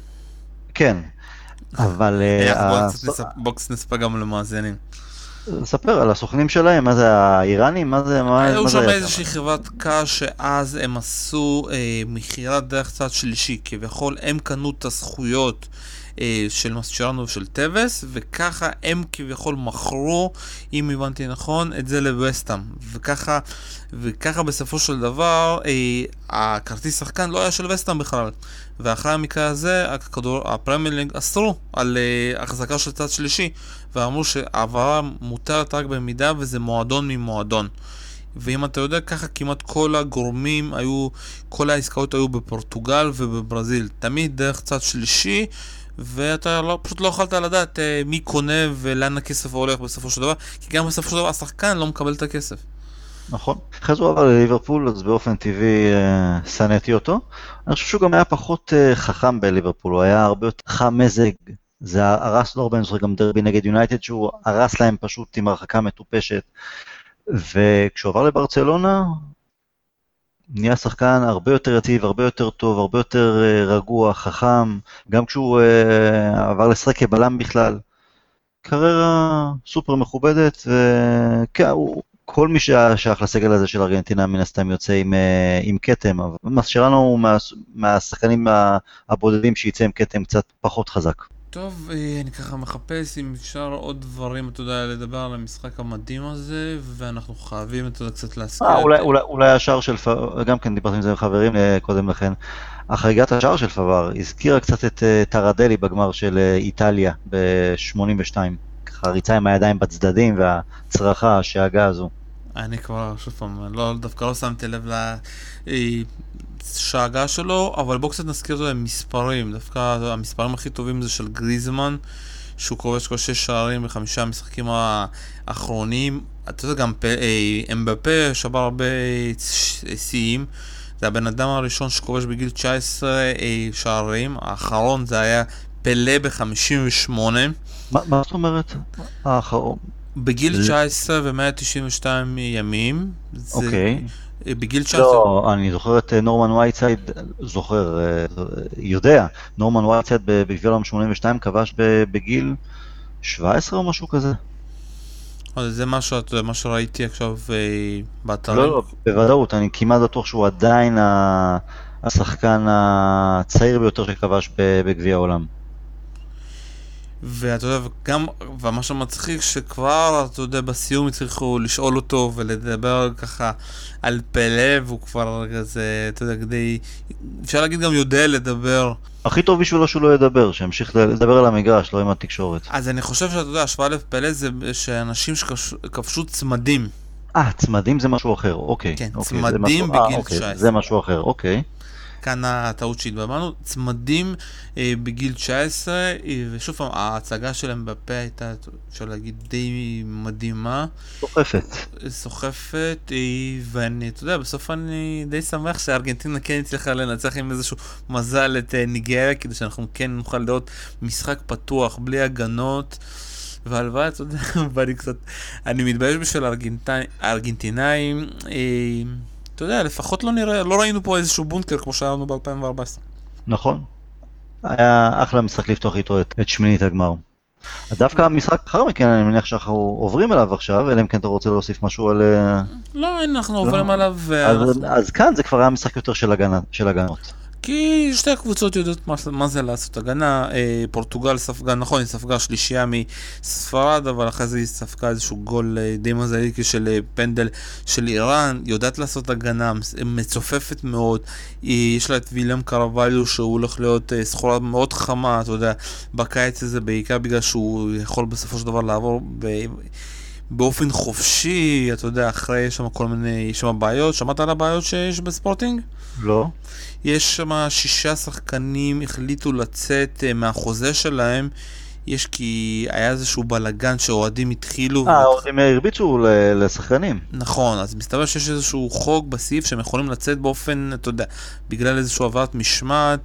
כן, אבל... *laughs* אה, בוא נספר גם למאזינים. ספר על הסוכנים שלהם, מה זה האיראנים? מה זה? מה, היו שם איזושהי חברת קש שאז הם עשו אה, מכירת דרך צד שלישי, כביכול הם קנו את הזכויות אה, של מסצ'ראנו ושל טבס, וככה הם כביכול מכרו, אם הבנתי נכון, את זה לווסטהאם. וככה, וככה בסופו של דבר, אה, הכרטיס שחקן לא היה של ווסטהאם בכלל. ואחרי המקרה הזה, הכדור, הפרמייר ליג אסרו על אה, החזקה של צד שלישי, ואמרו שהעברה מותרת רק במידה וזה מועדון ממועדון. ואם אתה יודע, ככה כמעט כל הגורמים היו, כל העסקאות היו בפורטוגל ובברזיל. תמיד דרך צד שלישי, ואתה לא, פשוט לא יכולת לדעת אה, מי קונה ולאן הכסף הולך בסופו של דבר, כי גם בסופו של דבר השחקן לא מקבל את הכסף. נכון. אחרי זה הוא עבר לליברפול, אז באופן טבעי אה, שנאתי אותו. אני חושב שהוא גם היה פחות אה, חכם בליברפול, הוא היה הרבה יותר חם מזג. זה הרס לו הרבה, אני זוכר גם דרבי נגד יונייטד, שהוא הרס להם פשוט עם הרחקה מטופשת. וכשהוא עבר לברצלונה, נהיה שחקן הרבה יותר יציב, הרבה יותר טוב, הרבה יותר אה, רגוע, חכם, גם כשהוא uh, עבר לשחק כבלם בכלל. קריירה סופר מכובדת, וכן, כל מי ששייך לסגל הזה של ארגנטינה מן הסתם יוצא עם, אה, עם כתם, אבל מסשרנו הוא מה, מהשחקנים הבודדים שיצא עם כתם קצת פחות חזק. טוב, אה, אני ככה מחפש אם אפשר עוד דברים, אתה יודע, לדבר על המשחק המדהים הזה, ואנחנו חייבים, אתה יודע, קצת להזכיר. אה, אולי, אולי, אולי השער של פאבר, גם כן דיברתי עם זה עם חברים אה, קודם לכן, החריגת השער של פאבר הזכירה קצת את טרדלי בגמר של איטליה ב-82. ככה ריצה עם הידיים בצדדים והצרחה, השאגה הזו. אני כבר, שוב פעם, לא, דווקא לא שמתי לב לשאגה שלו, אבל בואו קצת נזכיר אותו מספרים. דווקא המספרים הכי טובים זה של גריזמן, שהוא כובש כבר שש שערים בחמישה המשחקים האחרונים. אתה יודע, גם אה, אמבפה שבר הרבה שיאים. זה הבן אדם הראשון שכובש בגיל 19 אה, שערים, האחרון זה היה פלה ב-58. מה זאת אומרת? האחרון? בגיל 19 ו-192 ימים. אוקיי. אה, בגיל 19... לא, אני זוכר את אה, נורמן וייטסייד, זוכר, אה, יודע, נורמן וייטסייד בגביע העולם 82 כבש בגיל 17 או משהו כזה. אז זה משהו, מה שראיתי עכשיו באתרים. לא, לא, בוודאות, אני כמעט בטוח שהוא עדיין השחקן הצעיר ביותר שכבש בגביע העולם. ואתה יודע, וגם, ומה שמצחיק, שכבר, אתה יודע, בסיום הצליחו לשאול אותו ולדבר ככה על פלא, והוא כבר כזה, אתה יודע, כדי, אפשר להגיד גם יודע לדבר. הכי טוב בשבילו שהוא לא ידבר, שימשיך לדבר על המגרש, לא עם התקשורת. אז אני חושב שאתה יודע, השוואה לפלא זה שאנשים שכבשו צמדים. אה, צמדים זה משהו אחר, אוקיי. כן, אוקיי, צמדים משהו, בגיל אה, אוקיי, 19. זה משהו אחר, אוקיי. כאן הטעות שהתבלבלנו, צמדים אה, בגיל 19, אה, ושוב פעם, ההצגה שלהם בפה הייתה, אפשר להגיד, די מדהימה, סוחפת. סוחפת, אה, ואני, אתה יודע, בסוף אני די שמח שארגנטינה כן הצליחה לנצח עם איזשהו מזל את אה, ניגריה, כדי שאנחנו כן נוכל לראות משחק פתוח, בלי הגנות. והלוואי, אתה יודע, *laughs* ואני קצת, אני מתבייש בשביל הארגנטינאים, אה, אתה יודע, לפחות לא נראה, לא ראינו פה איזשהו בונקר כמו שהיה לנו ב-2014. נכון. היה אחלה משחק לפתוח איתו את, את שמינית הגמר. אז דווקא המשחק לאחר מכן, אני מניח שאנחנו עוברים אליו עכשיו, אלא אם כן אתה רוצה להוסיף משהו על... אה, לא, אנחנו עוברים עליו, אז, ואנחנו- אז כאן זה כבר היה משחק יותר של, הגנה, של הגנות. כי שתי הקבוצות יודעות מה, מה זה לעשות הגנה. אה, פורטוגל ספגה, נכון, היא ספגה שלישייה מספרד, אבל אחרי זה היא ספגה איזשהו גול אה, די מזליקי של אה, פנדל של איראן, יודעת לעשות הגנה, מצופפת מאוד. היא, יש לה את וילם קרווליו שהוא הולך להיות אה, סחורה מאוד חמה, אתה יודע, בקיץ הזה, בעיקר בגלל שהוא יכול בסופו של דבר לעבור ב... באופן חופשי, אתה יודע, אחרי יש שם כל מיני, יש שם בעיות, שמעת על הבעיות שיש בספורטינג? לא? יש שם שישה שחקנים החליטו לצאת אה, מהחוזה שלהם. יש כי היה איזשהו בלאגן שאוהדים התחילו. אה, האוהדים הרביצו לשחקנים. נכון, אז מסתבר שיש איזשהו חוק בסעיף שהם יכולים לצאת באופן, אתה יודע, בגלל איזשהו עברת משמעת,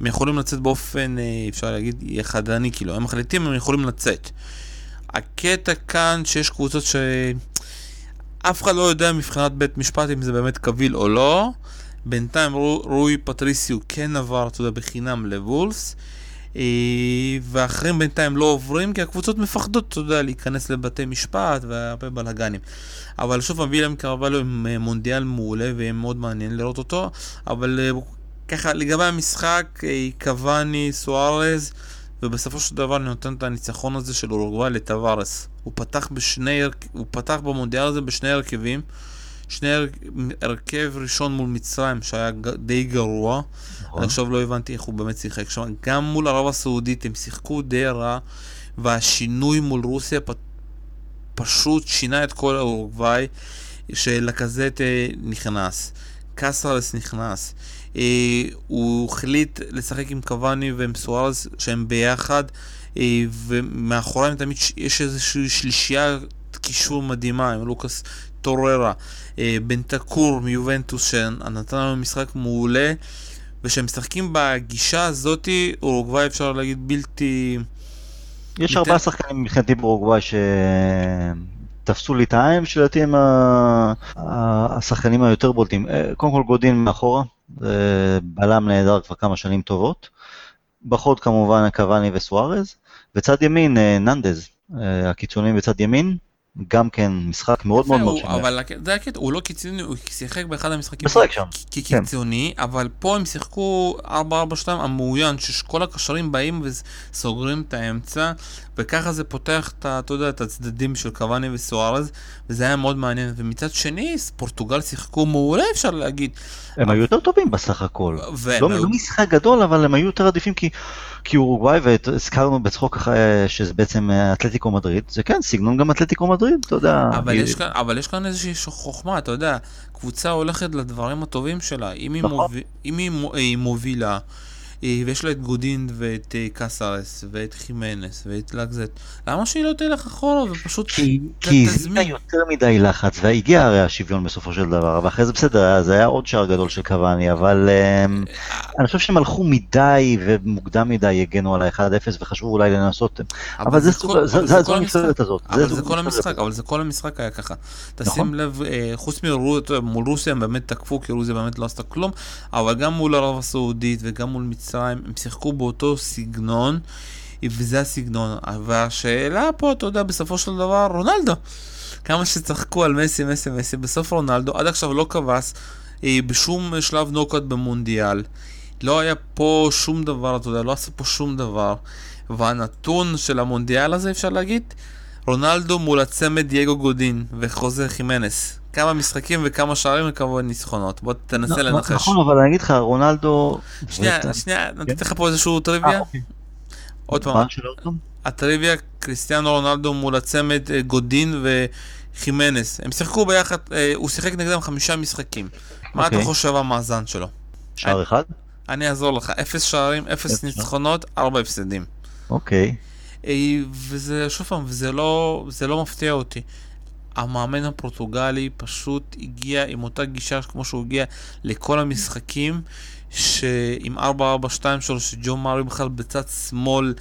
הם יכולים לצאת באופן, אה, אפשר להגיד, יחדני, כאילו, הם מחליטים, הם יכולים לצאת. הקטע כאן שיש קבוצות שאף אחד לא יודע מבחינת בית משפט אם זה באמת קביל או לא. בינתיים רו- רוי פטריסיו כן עבר, אתה יודע, בחינם לבולס. אה, ואחרים בינתיים לא עוברים כי הקבוצות מפחדות, אתה יודע, להיכנס לבתי משפט והרבה בלאגנים. אבל שוב פעם, קרבלו עם אה, מונדיאל מעולה ויהיה מאוד מעניין לראות אותו, אבל אה, ככה, לגבי המשחק, קוואני, סוארז, ובסופו של דבר אני נותן את הניצחון הזה של אורוגוואי לטווארס. הוא פתח בשני, הוא פתח במונדיאל הזה בשני הרכבים. שני הר- הרכב ראשון מול מצרים שהיה די גרוע. נכון. עכשיו לא הבנתי איך הוא באמת שיחק שם. גם מול ערב הסעודית הם שיחקו די רע, והשינוי מול רוסיה פ... פשוט שינה את כל האורוגוואי, שלקזט נכנס, קסרס נכנס. אה, הוא החליט לשחק עם קוואני ועם סוארז שהם ביחד, אה, ומאחוריהם תמיד יש איזושהי שלישייה קישור מדהימה עם לוקאס טוררה, אה, בנטקור מיובנטוס שנתן לנו משחק מעולה. וכשהם משחקים בגישה הזאתי, אורוגוואי אפשר להגיד בלתי... יש ארבעה שחקנים מבחינתי באורוגוואי שתפסו לי את העין, שלדעתי הם השחקנים היותר בולטים. אה, קודם כל גודין מאחורה, בלם נהדר כבר כמה שנים טובות. בחוד כמובן קוואני וסוארז, וצד ימין אה, ננדז, הקיצונים בצד ימין, גם כן משחק מאוד מאוד שמח. אבל זה הקטע, הוא לא קיצוני, הוא שיחק באחד המשחקים משחק שם, כ- כקיצוני, אבל פה הם שיחקו 4-4-2 המעוין, שכל הקשרים באים וסוגרים את האמצע, וככה זה פותח את, אתה יודע, את הצדדים של קוואני וסוארז, וזה היה מאוד מעניין. ומצד שני, פורטוגל שיחקו מעולה, אפשר להגיד. הם היו יותר טובים בסך הכל. לא, לא משחק גדול, אבל הם היו יותר עדיפים כי, כי אורוגוואי, והזכרנו בצחוק אחרי שזה בעצם אה, אתלטיקו מדריד, זה כן, סגנון גם אתלטיקו מדריד, אתה יודע. אבל היא- יש, כאן, אבל יש כאן איזושהי חוכמה, אתה יודע, קבוצה הולכת לדברים הטובים שלה. אם היא, נכון. מוביל, אם היא, מו- היא מובילה, אה, ויש לה את גודין ואת אה, קסרס ואת חימנס ואת לגזט, למה שהיא לא תלך אחורה ופשוט כי ת- כי תזמין? הזמינה יותר מדי לחץ, והגיע הרי השוויון בסופו של דבר, ואחרי זה בסדר, זה היה עוד שער גדול של קוואני, אבל אמ, אני חושב שהם הלכו מדי ומוקדם מדי הגנו על ה-1-0 וחשבו אולי לנסות, אבל זה כל- זה- אבל זה- זה זו כל המשחק. הנבחרת הזאת. אבל זו זה כל המשחק. אבל זה כל המשחק היה ככה. תשים נכון. לב, אה, חוץ מול רוסיה הם באמת תקפו, כי רוסיה באמת לא עשתה כלום, אבל גם מול ערב הסעודית וגם מול מצרים, הם שיחקו באותו סגנון, וזה הסגנון. והשאלה פה, אתה יודע, בסופו של דבר, רונלדו. כמה שצחקו על מסי, מסי, מסי, בסוף רונלדו עד עכשיו לא כבש אה, בשום שלב נוקאוט במונדיאל. לא היה פה שום דבר, אתה יודע, לא עשה פה שום דבר. והנתון של המונדיאל הזה, אפשר להגיד, רונלדו מול הצמד דייגו גודין וחוזה חימנס. כמה משחקים וכמה שערים וכמה ניצחונות. בוא תנסה לנחש. נכון, אבל אני אגיד לך, רונלדו... שנייה, שנייה, נתתי לך פה איזשהו טריוויה. אוקיי. עוד פעם, הטריוויה, קריסטיאנו רונלדו מול הצמד אה, גודין וחימנס. הם שיחקו ביחד, אה, הוא שיחק נגדם חמישה משחקים. מה אתה אוקיי. חושב המאזן שלו? שער אחד? אני אעזור לך, אפס שערים, אפס ניצחונות, ארבע הפסדים. אוקיי. אה, וזה, שוב פעם, וזה לא, זה לא מפתיע אותי. המאמן הפורטוגלי פשוט הגיע עם אותה גישה כמו שהוא הגיע לכל המשחקים, שעם 4-4-2 שלו, שג'ו מארי בכלל בצד שמאל,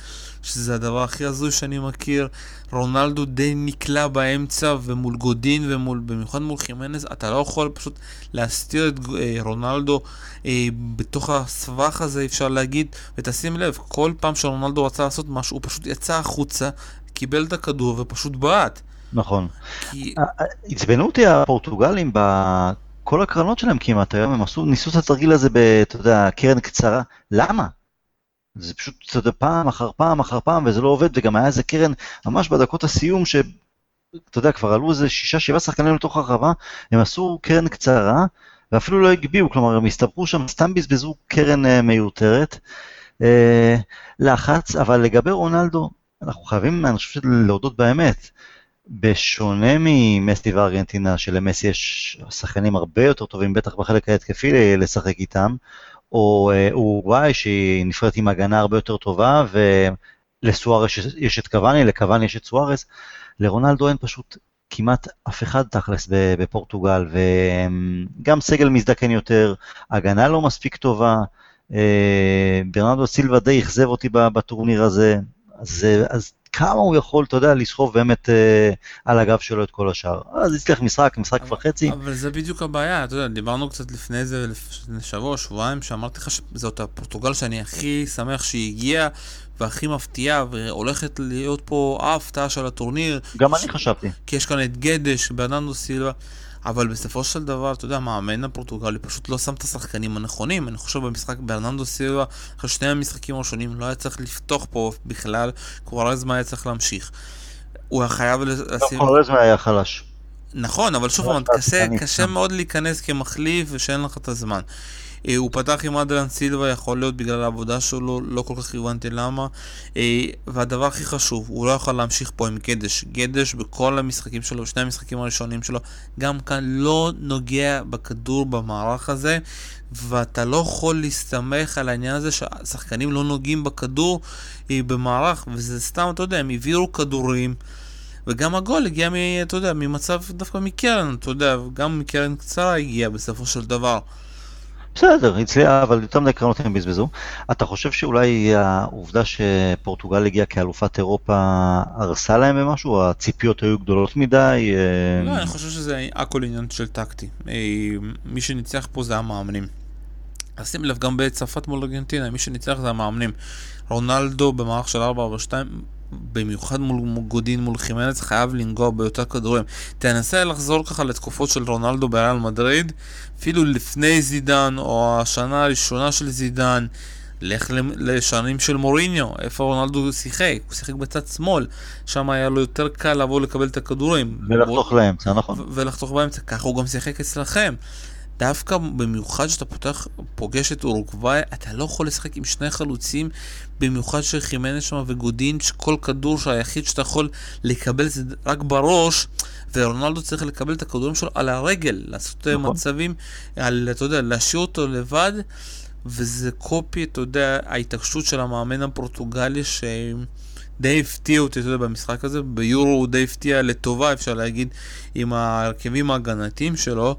שזה הדבר הכי הזוי שאני מכיר. רונלדו די נקלע באמצע, ומול גודין, ומול, במיוחד מול חימנז, אתה לא יכול פשוט להסתיר את אה, רונלדו אה, בתוך הסבך הזה, אפשר להגיד, ותשים לב, כל פעם שרונלדו רצה לעשות משהו, הוא פשוט יצא החוצה, קיבל את הכדור ופשוט בעט. נכון. כי... אה, עצבנו אותי הפורטוגלים בכל הקרנות שלהם כמעט היום, הם עשו, ניסו את התרגיל הזה ב... אתה יודע, קרן קצרה. למה? זה פשוט, אתה יודע, פעם אחר פעם אחר פעם, וזה לא עובד, וגם היה איזה קרן ממש בדקות הסיום, ש... אתה יודע, כבר עלו איזה שישה, שבעה שחקנים לתוך הרחבה, הם עשו קרן קצרה, ואפילו לא הגביהו, כלומר, הם הסתבכו שם, סתם בזבזו קרן uh, מיותרת. Uh, לחץ, אבל לגבי רונלדו, אנחנו חייבים, אני חושב, להודות באמת. בשונה ממסטי וארגנטינה, שלמסי יש שחקנים הרבה יותר טובים, בטח בחלק ההתקפי לשחק איתם, או אורוגוואי שהיא נפרדת עם הגנה הרבה יותר טובה, ולסוארס יש את קוואני, לקוואני יש את סוארס, לרונלדו אין פשוט כמעט אף אחד תכלס בפורטוגל, וגם סגל מזדקן יותר, הגנה לא מספיק טובה, ברנרדו סילבה די אכזב אותי בטורניר הזה, אז, אז כמה הוא יכול, אתה יודע, לסחוב באמת אה, על הגב שלו את כל השאר. אז הצליח משחק, משחק אבל, וחצי. אבל זה בדיוק הבעיה, אתה יודע, דיברנו קצת לפני זה, לפני שבוע, שבועיים, שאמרתי לך שזאת הפורטוגל שאני הכי שמח שהיא הגיעה, והכי מפתיעה, והולכת להיות פה ההפתעה של הטורניר. גם ש... אני חשבתי. כי יש כאן את גדש, ברננדו סילבה. אבל בסופו של דבר, אתה יודע, מאמן הפורטוגלי פשוט לא שם את השחקנים הנכונים. אני חושב במשחק ברננדו סילבה, אחרי שני המשחקים הראשונים, לא היה צריך לפתוח פה בכלל, קווארזמה היה צריך להמשיך. הוא היה חייב לשים... גם קווארזמה היה חלש. נכון, אבל שוב קשה, קשה מאוד להיכנס כמחליף ושאין לך את הזמן. אה, הוא פתח עם אדלן סילבה, יכול להיות בגלל העבודה שלו, לא כל כך הבנתי למה. אה, והדבר הכי חשוב, הוא לא יכול להמשיך פה עם גדש. גדש בכל המשחקים שלו, שני המשחקים הראשונים שלו, גם כאן לא נוגע בכדור במערך הזה, ואתה לא יכול להסתמך על העניין הזה שהשחקנים לא נוגעים בכדור אה, במערך, וזה סתם, אתה יודע, הם העבירו כדורים. וגם הגול הגיע, מ, אתה יודע, ממצב דווקא מקרן, אתה יודע, גם מקרן קצרה הגיע בסופו של דבר. בסדר, הצליח, אבל יותר מדי קרנות הם בזבזו. אתה חושב שאולי העובדה שפורטוגל הגיעה כאלופת אירופה הרסה להם במשהו? הציפיות היו גדולות מדי? לא, אני חושב שזה הכל עניין של טקטי. מי שניצח פה זה המאמנים. אז שים לב, גם בצרפת מול ארגנטינה, מי שניצח זה המאמנים. רונלדו במערך של 4-4-2 במיוחד מול גודין מול חימנץ חייב לנגוע ביותר כדורים. תנסה לחזור ככה לתקופות של רונלדו בריאל מדריד, אפילו לפני זידן או השנה הראשונה של זידן. לך לשנים של מוריניו, איפה רונלדו שיחק, הוא שיחק בצד שמאל, שם היה לו יותר קל לבוא לקבל את הכדורים. ולחתוך לאמצע, נכון. ולחתוך באמצע, ככה הוא גם שיחק אצלכם. דווקא במיוחד שאתה פותח, פוגש את אורוגוואי, אתה לא יכול לשחק עם שני חלוצים, במיוחד של חימנס שם וגודין, שכל כדור שהיחיד שאתה יכול לקבל זה רק בראש, ורונלדו צריך לקבל את הכדורים שלו על הרגל, לעשות נכון. מצבים, על, אתה יודע, להשאיר אותו לבד, וזה קופי, אתה יודע, ההתעקשות של המאמן הפורטוגלי, ש... די הפתיע אותי, אתה יודע, במשחק הזה. ביורו הוא די הפתיע לטובה, אפשר להגיד, עם ההרכבים ההגנתיים שלו.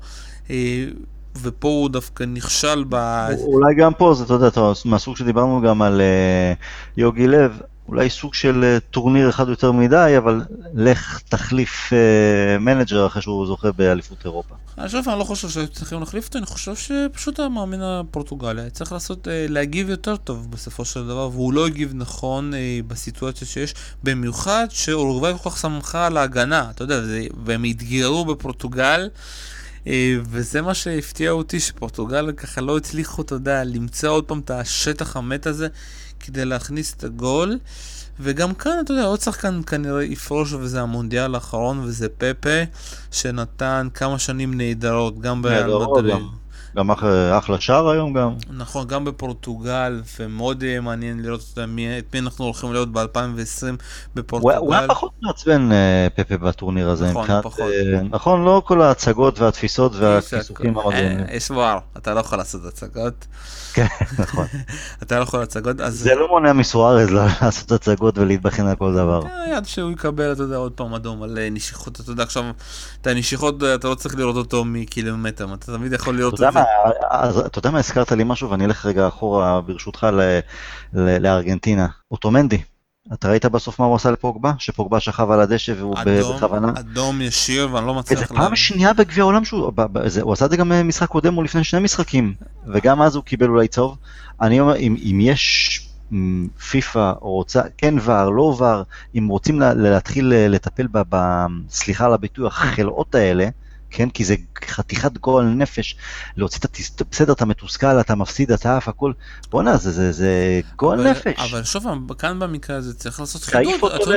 אה, ופה הוא דווקא נכשל ב... אולי גם פה, זה, אתה יודע, מהסוג שדיברנו גם על אה, יוגי לב, אולי סוג של אה, טורניר אחד יותר מדי, אבל לך תחליף אה, מנג'ר אחרי שהוא זוכה באליפות אירופה. אני חושב, אני לא חושב שהיו צריכים להחליף אותו, אני חושב שפשוט המאמין הפורטוגלי צריך לעשות, להגיב יותר טוב בסופו של דבר, והוא לא הגיב נכון בסיטואציה שיש, במיוחד שאורוגוואי כל כך שמחה על ההגנה, אתה יודע, והם התגיירו בפורטוגל. אה, וזה מה שהפתיע אותי, שפורטוגל ככה לא הצליחו, אתה יודע, למצוא עוד פעם את השטח המת הזה כדי להכניס את הגול. וגם כאן, אתה יודע, עוד שחקן כנראה יפרוש, וזה המונדיאל האחרון, וזה פפה, שנתן כמה שנים נהדרות, גם בריאל מדריד. גם אחלה, אחלה שער היום גם. נכון, גם בפורטוגל, ומאוד יהיה מעניין לראות את מי, את מי אנחנו הולכים להיות ב-2020 בפורטוגל. הוא היה פחות מעצבן אה, פפה בטורניר הזה. נכון, מבחינת, פחות. אה, נכון, לא כל ההצגות והתפיסות. אה, יש וואר, אתה לא יכול לעשות הצגות. כן, נכון. *laughs* אתה לא יכול הצגות, אז... זה לא מונע מסוארז *laughs* לעשות הצגות ולהתבחן על כל דבר. כן, עד שהוא יקבל, אתה יודע, עוד פעם אדום על נשיכות, אתה יודע, עכשיו, את הנשיכות, אתה לא צריך לראות אותו מקילומטר, אתה תמיד יכול לראות את זה. אתה יודע מה, הזכרת לי משהו, ואני אלך רגע אחורה, ברשותך, לארגנטינה. אוטומנדי. אתה ראית בסוף מה הוא עשה לפוגבה? שפוגבה שכב על הדשא והוא אדום, בכוונה? אדום ישיר ואני לא מצליח... זה פעם שנייה בגביע העולם שהוא... הוא עשה את זה גם במשחק קודם או לפני שני משחקים, וגם אז הוא קיבל אולי צהוב. אני אומר, אם, אם יש פיפא רוצה, כן ור, לא ור, אם רוצים להתחיל לטפל ב... סליחה על הביטוי, החלאות האלה, כן? כי זה חתיכת גועל נפש, להוציא את ה... בסדר, אתה מתוסכל, אתה מפסיד, אתה עף, הכל, בואנה, זה, זה, זה גועל נפש. אבל שוב, כאן במקרה הזה צריך לעשות חידוד, תעיף אותו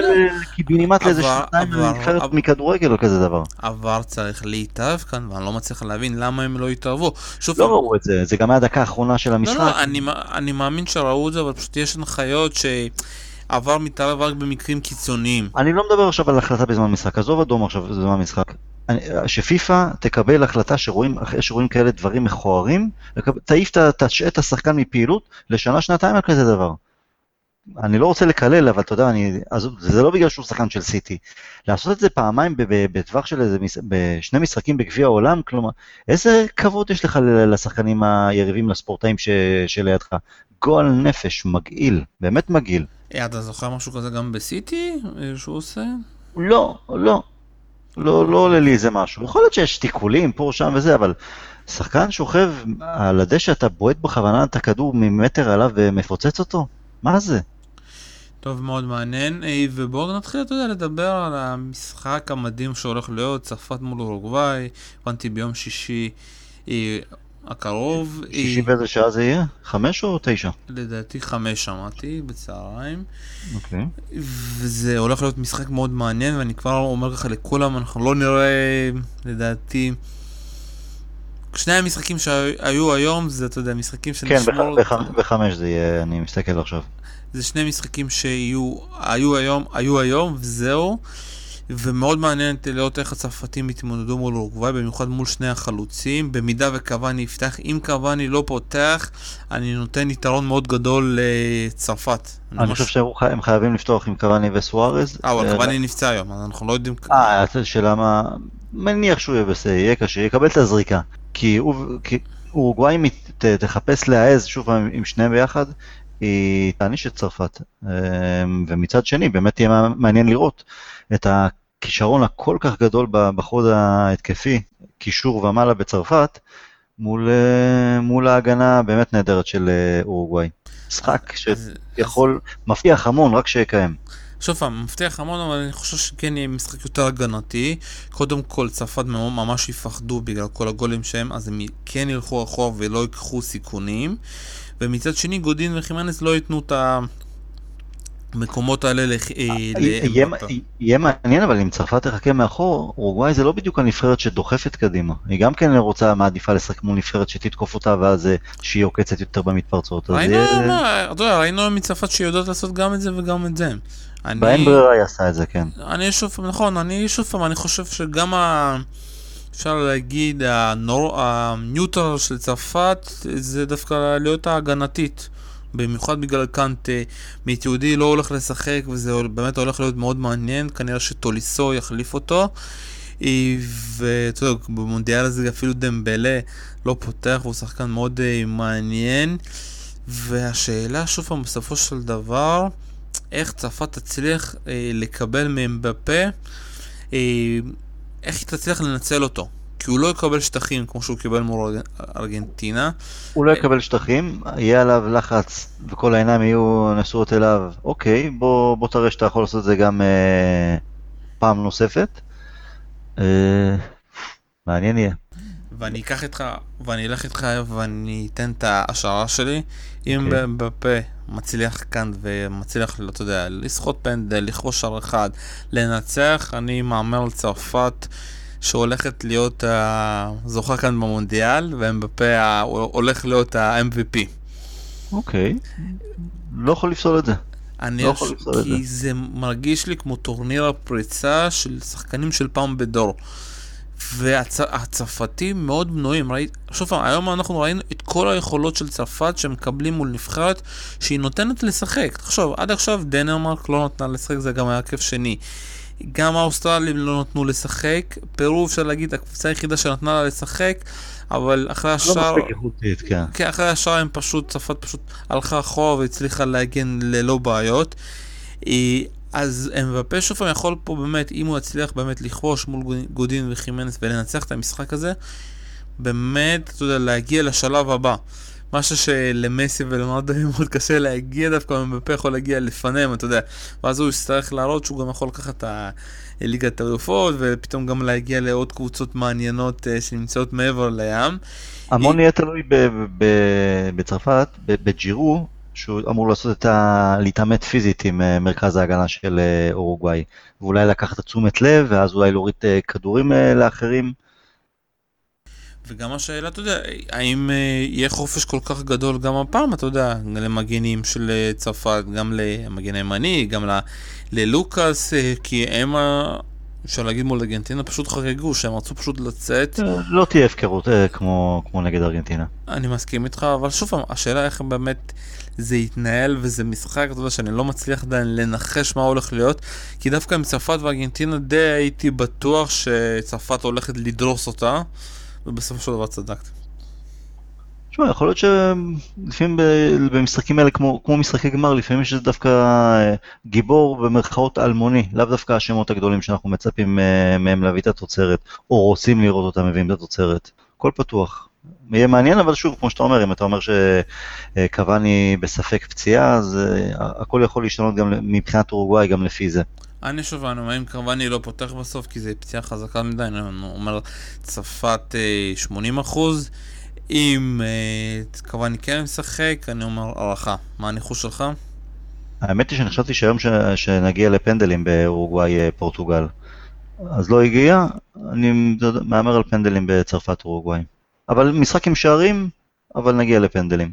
קיבינימט לאיזה שנתיים נבחרת מכדורגל או כזה דבר. עבר צריך להתערב כאן, ואני לא מצליח להבין למה הם לא התערבו. לא ראו את זה, זה גם היה הדקה האחרונה של המשחק. לא, לא, אני, אני מאמין שראו את זה, אבל פשוט יש הנחיות ש... עבר מתערב רק במקרים קיצוניים. אני לא מדבר עכשיו על החלטה בזמן משחק, עזוב אדום עכשיו בזמן משחק. שפיפ"א תקבל החלטה שרואים, אחרי שרואים כאלה דברים מכוערים, תעיף, תשעה את השחקן מפעילות לשנה שנתיים על כזה דבר. אני לא רוצה לקלל, אבל אתה יודע, אני, אז זה לא בגלל שהוא שחקן של סיטי. לעשות את זה פעמיים בטווח של איזה, בשני משחקים בגביע העולם, כלומר, איזה כבוד יש לך לשחקנים היריבים, לספורטאים ש, שלידך? גועל נפש, מגעיל, באמת מגעיל. אה, אתה זוכר משהו כזה גם בסיטי, אה, שהוא עושה? לא, לא. לא, לא עולה לי איזה משהו. יכול להיות שיש תיקולים פה, שם וזה, אבל שחקן שוכב על הדשא, אתה בועט בכוונה את הכדור ממטר עליו ומפוצץ אותו? מה זה? טוב, מאוד מעניין. אה, ובואו נתחיל, אתה יודע, לדבר על המשחק המדהים שהולך להיות, צרפת מול אורוגוואי. הבנתי ביום שישי הקרוב. שישי באיזה שעה זה יהיה? חמש או תשע? לדעתי חמש שמעתי, בצהריים. אוקיי. וזה הולך להיות משחק מאוד מעניין, ואני כבר אומר ככה לכולם, אנחנו לא נראה, לדעתי... שני המשחקים שהיו היום, זה, אתה יודע, משחקים שנשמור... כן, בחמש זה יהיה, אני מסתכל עכשיו. זה שני משחקים שיהיו, היו היום, היו היום, וזהו. ומאוד מעניין לראות איך הצרפתים יתמודדו מול אורוגוואי, במיוחד מול שני החלוצים. במידה וקוואני יפתח, אם קוואני לא פותח, אני נותן יתרון מאוד גדול לצרפת. אני חושב שהם חייבים לפתוח עם קוואני וסוארז. אה, אבל קוואני נפצע היום, אז אנחנו לא יודעים... אה, השאלה מה... מניח שהוא יהיה בסדר, יהיה קשה, יקבל את הזריקה. כי אורוגוואי תחפש להעז שוב עם שניהם ביחד, היא תעניש את צרפת. אמ, ומצד שני, באמת יהיה מעניין לראות את הכישרון הכל כך גדול בחוד ההתקפי, קישור ומעלה בצרפת, מול, אה, מול ההגנה הבאמת נהדרת של אה, אורוגוואי. משחק שיכול, מבטיח המון, רק שיקיים. שוב פעם, מבטיח המון, אבל אני חושב שכן יהיה משחק יותר הגנתי. קודם כל, צרפת ממש יפחדו בגלל כל הגולים שהם, אז הם כן ילכו אחורה ולא ייקחו סיכונים. ומצד שני, גודין וחימנס לא ייתנו את ה... המקומות האלה לח... אה, יהיה מעניין אבל אם צרפת תחכה מאחור, אורוגוואי זה לא בדיוק הנבחרת שדוחפת קדימה. היא גם כן רוצה, מעדיפה לשחק מול נבחרת שתתקוף אותה ואז אה, שהיא עוקצת יותר במתפרצות. ראינו מצרפת שהיא יודעת לעשות גם את זה וגם את זה. באין ברירה היא עשה את זה, כן. אני שוב, נכון, אני שוב פעם, אני חושב שגם ה... אפשר להגיד, הניוטרל של צרפת זה דווקא להיות ההגנתית. במיוחד בגלל קאנטה, מיט יהודי לא הולך לשחק וזה באמת הולך להיות מאוד מעניין, כנראה שטוליסו יחליף אותו. ואתה יודע, במונדיאל הזה אפילו דמבלה לא פותח, והוא שחקן מאוד uh, מעניין. והשאלה, שוב פעם, בסופו של דבר, איך צרפת תצליח uh, לקבל מהם בפה, uh, איך היא תצליח לנצל אותו. כי הוא לא יקבל שטחים כמו שהוא קיבל מול ארגנטינה. הוא לא יקבל שטחים, יהיה עליו לחץ וכל העיניים יהיו נשואות אליו, אוקיי, בוא, בוא תראה שאתה יכול לעשות את זה גם אה, פעם נוספת. אה, מעניין יהיה. ואני אקח איתך, ואני אלך איתך ואני אתן את ההשערה שלי. אם אוקיי. בפה מצליח כאן ומצליח, אתה יודע, לסחוט פנדל, לכבוש שער אחד, לנצח, אני מהמר על צרפת שהולכת להיות הזוכה כאן במונדיאל, ומבפה הולך להיות ה-MVP. אוקיי, לא יכול לפסול את זה. אני לא יכול לפסול את כי זה מרגיש לי כמו טורניר הפריצה של שחקנים של פעם בדור. והצרפתים מאוד בנויים, ראית, שוב פעם, היום אנחנו ראינו את כל היכולות של צרפת שהם מקבלים מול נבחרת שהיא נותנת לשחק. תחשוב, עד עכשיו דנמרק לא נתנה לשחק, זה גם היה כיף שני. גם האוסטרלים לא נתנו לשחק, פרו אפשר להגיד הקבוצה היחידה שנתנה לה לשחק, אבל אחרי לא השאר, מספיק איכותית, כן. כן, אחרי השאר הם פשוט, צרפת פשוט הלכה אחורה והצליחה להגן ללא בעיות. אה, אז אמבפה שוב פעם יכול פה באמת, אם הוא יצליח באמת לכבוש מול גודין וחימנס ולנצח את המשחק הזה, באמת, אתה יודע, להגיע לשלב הבא. משהו שלמסי ולמרדו מאוד קשה להגיע דווקא, אמבפה יכול להגיע לפניהם, אתה יודע. ואז הוא יצטרך להראות שהוא גם יכול לקחת את ליגת האלופות, ופתאום גם להגיע לעוד קבוצות מעניינות אה, שנמצאות מעבר לים. המון יהיה תלוי בצרפת, בג'ירו, שהוא אמור לעשות את ה... להתעמת פיזית עם אה, מרכז ההגנה של אה, אורוגוואי, ואולי לקחת תשומת לב, ואז אולי להוריד כדורים לאחרים. וגם השאלה, אתה יודע, האם אה, יהיה חופש כל כך גדול גם הפעם, אתה יודע, למגנים של אה, צרפת, גם למגן הימני, גם ל- ללוקאס, אה, כי הם, אפשר להגיד מול ארגנטינה, פשוט חגגו, שהם רצו פשוט לצאת. לא תהיה הפקרות כמו כמו נגד ארגנטינה. אני מסכים איתך, אבל שוב פעם, השאלה איך באמת זה יתנהל, וזה משחק, אתה יודע, שאני לא מצליח עדיין לנחש מה הולך להיות, כי דווקא עם צרפת וארגנטינה די הייתי בטוח שצרפת הולכת לדרוס אותה, ובסופו של דבר צדקתי. תשמע, יכול להיות שלפעמים ב- במשחקים האלה, כמו, כמו משחקי גמר, לפעמים יש דווקא אה, גיבור במרכאות אלמוני, לאו דווקא השמות הגדולים שאנחנו מצפים אה, מהם להביא את התוצרת, או רוצים לראות אותם מביאים את התוצרת. הכל פתוח. יהיה מעניין, אבל שוב, כמו שאתה אומר, אם אתה אומר שקוואני בספק פציעה, אז אה, הכל יכול להשתנות גם מבחינת אורוגוואי, גם לפי זה. אני שוב, אני אומר, אם קרווני לא פותח בסוף, כי זו פציעה חזקה מדי, אני אומר, צרפת אה, 80 אחוז. אם אה, קרווני כן משחק, אני אומר הערכה. מה הניחוש שלך? האמת היא שאני חשבתי שהיום ש... שנגיע לפנדלים באורוגוואי אה, פורטוגל. אז לא הגיע, אני מהמר על פנדלים בצרפת אורוגוואי. אבל משחק עם שערים, אבל נגיע לפנדלים.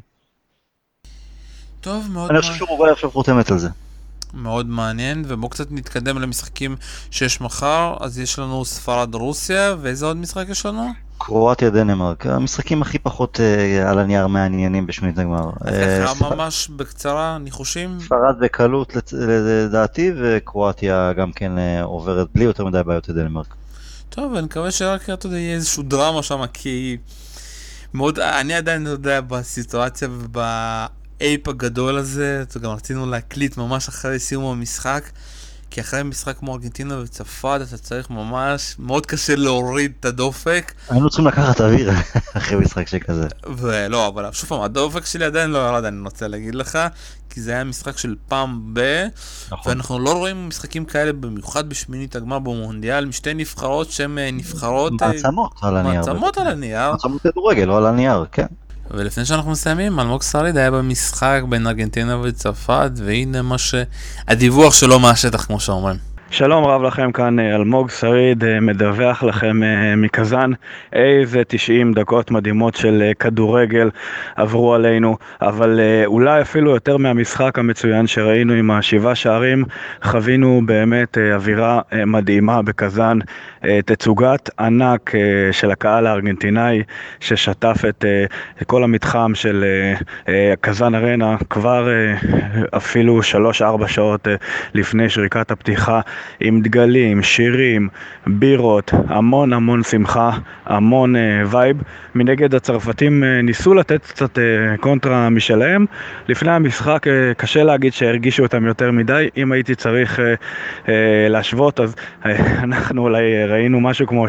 טוב, מאוד, אני. חושב שאורוגוואי עכשיו חותמת על זה. מאוד מעניין, ובואו קצת נתקדם למשחקים שיש מחר. אז יש לנו ספרד רוסיה, ואיזה עוד משחק יש לנו? קרואטיה דנמרק, המשחקים הכי פחות אה, על הנייר מעניינים בשמינית הגמר. אז אה, ככה ספ- ממש בקצרה, ניחושים? ספרד בקלות לדעתי, וקרואטיה גם כן אה, עוברת בלי יותר מדי בעיות את דנמרק. טוב, אני מקווה שרק, אתה יודע, יהיה איזשהו דרמה שם, כי... מאוד, אני עדיין, אתה יודע, בסיטואציה ובאייפ הגדול הזה, גם רצינו להקליט ממש אחרי סיום המשחק, כי אחרי משחק כמו ארגנטינה וצרפת, אתה צריך ממש, מאוד קשה להוריד את הדופק, היינו צריכים לקחת אוויר *laughs* אחרי משחק שכזה. ולא, אבל שוב פעם, הדופק שלי עדיין לא ירד, אני רוצה להגיד לך, כי זה היה משחק של פעם ב... נכון. ואנחנו לא רואים משחקים כאלה, במיוחד בשמינית הגמר במונדיאל, משתי נבחרות שהן אה, נבחרות... אה, מעצמות על הנייר. מעצמות על הנייר. מעצמות כדורגל, לא על הנייר, כן. ולפני שאנחנו מסיימים, אלמוג שריד היה במשחק בין ארגנטינה וצרפת, והנה מה ש... הדיווח שלו מהשטח, כמו שאומרים. שלום רב לכם, כאן אה, אלמוג שריד אה, מדווח לכם אה, מקזאן. איזה 90 דקות מדהימות של כדורגל עברו עלינו, אבל אולי אפילו יותר מהמשחק המצוין שראינו עם השבעה שערים, חווינו באמת אווירה מדהימה בקזאן. תצוגת ענק של הקהל הארגנטינאי ששטף את כל המתחם של קזאן ארנה כבר אפילו 3-4 שעות לפני שריקת הפתיחה עם דגלים, שירים, בירות, המון המון שמחה, המון אה, vibe. מנגד הצרפתים אה, ניסו לתת קצת אה, קונטרה משלהם. לפני המשחק אה, קשה להגיד שהרגישו אותם יותר מדי. אם הייתי צריך אה, אה, להשוות אז אה, *laughs* אנחנו אולי אה, ראינו משהו כמו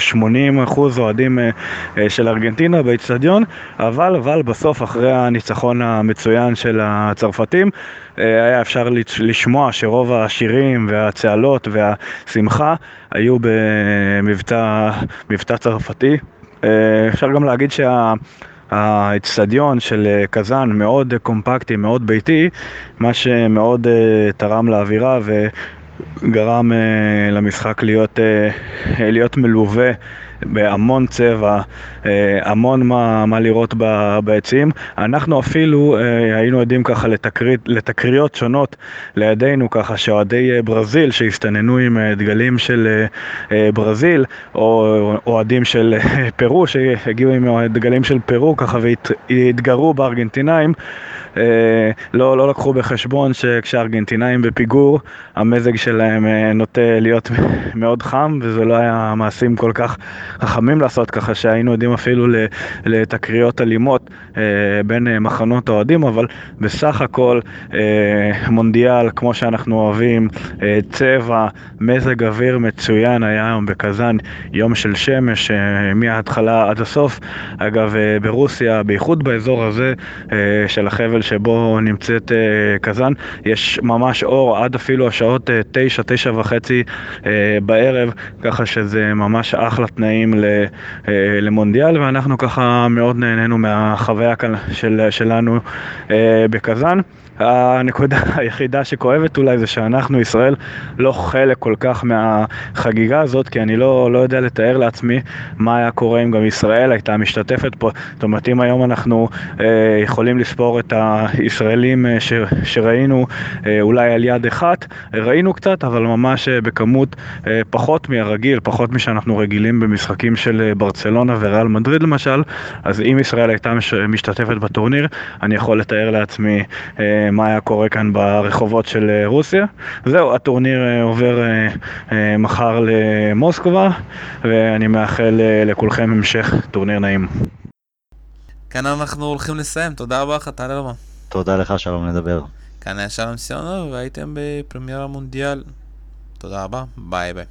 80% אוהדים אה, אה, של ארגנטינה באיצטדיון, אבל, אבל בסוף אחרי הניצחון המצוין של הצרפתים אה, היה אפשר לש- לשמוע שרוב השירים והצהלות והשמחה היו במבטא מבטא צרפתי. אפשר גם להגיד שה... האצטדיון של אה, קזאן מאוד קומפקטי, מאוד ביתי, מה שמאוד uh, תרם לאווירה וגרם uh, למשחק להיות, uh, להיות מלווה בהמון צבע, אה, המון מה, מה לראות ביציעים. אנחנו אפילו אה, היינו עדים ככה לתקרית, לתקריות שונות לידינו, ככה שאוהדי אה, ברזיל שהסתננו עם דגלים של ברזיל, או אוהדים של פרו שהגיעו עם דגלים של פרו ככה והתגרו בארגנטינאים. לא, לא לקחו בחשבון שכשהארגנטינאים בפיגור, המזג שלהם נוטה להיות *laughs* מאוד חם, וזה לא היה מעשים כל כך חכמים לעשות, ככה שהיינו יודעים אפילו לתקריות אלימות אה, בין אה, מחנות אוהדים, אבל בסך הכל אה, מונדיאל, כמו שאנחנו אוהבים, אה, צבע, מזג אוויר מצוין היה היום בקזאן, יום של שמש אה, מההתחלה עד הסוף. אגב, אה, ברוסיה, בייחוד באזור הזה אה, של החבל שבו נמצאת אה, קזאן, יש ממש אור עד אפילו השעות אה, תשע, תשע וחצי אה, בערב, ככה שזה ממש אחלה תנאים אה, למונדיאל, ואנחנו ככה מאוד נהנינו מהחוויה כאן של, שלנו אה, בקזאן. הנקודה היחידה שכואבת אולי זה שאנחנו, ישראל, לא חלק כל כך מהחגיגה הזאת, כי אני לא, לא יודע לתאר לעצמי מה היה קורה אם גם ישראל הייתה משתתפת פה. זאת אומרת, אם היום אנחנו אה, יכולים לספור את הישראלים אה, ש, שראינו אה, אולי על יד אחת, ראינו קצת, אבל ממש אה, בכמות אה, פחות מהרגיל, פחות משאנחנו רגילים במשחקים של אה, ברצלונה וריאל מדריד למשל, אז אם ישראל הייתה מש, משתתפת בטורניר, אני יכול לתאר לעצמי אה, מה היה קורה כאן ברחובות של אה, רוסיה. זהו, הטורניר אה, עובר אה, מחר למוסקבה, ואני מאחל לכולכם המשך טורניר נעים. כאן אנחנו הולכים לסיים, תודה רבה לך, תעלה רבה. תודה לך, שלום לדבר. כאן היה שלום סיונו, והייתם בפרמיירה מונדיאל. תודה רבה, ביי ביי.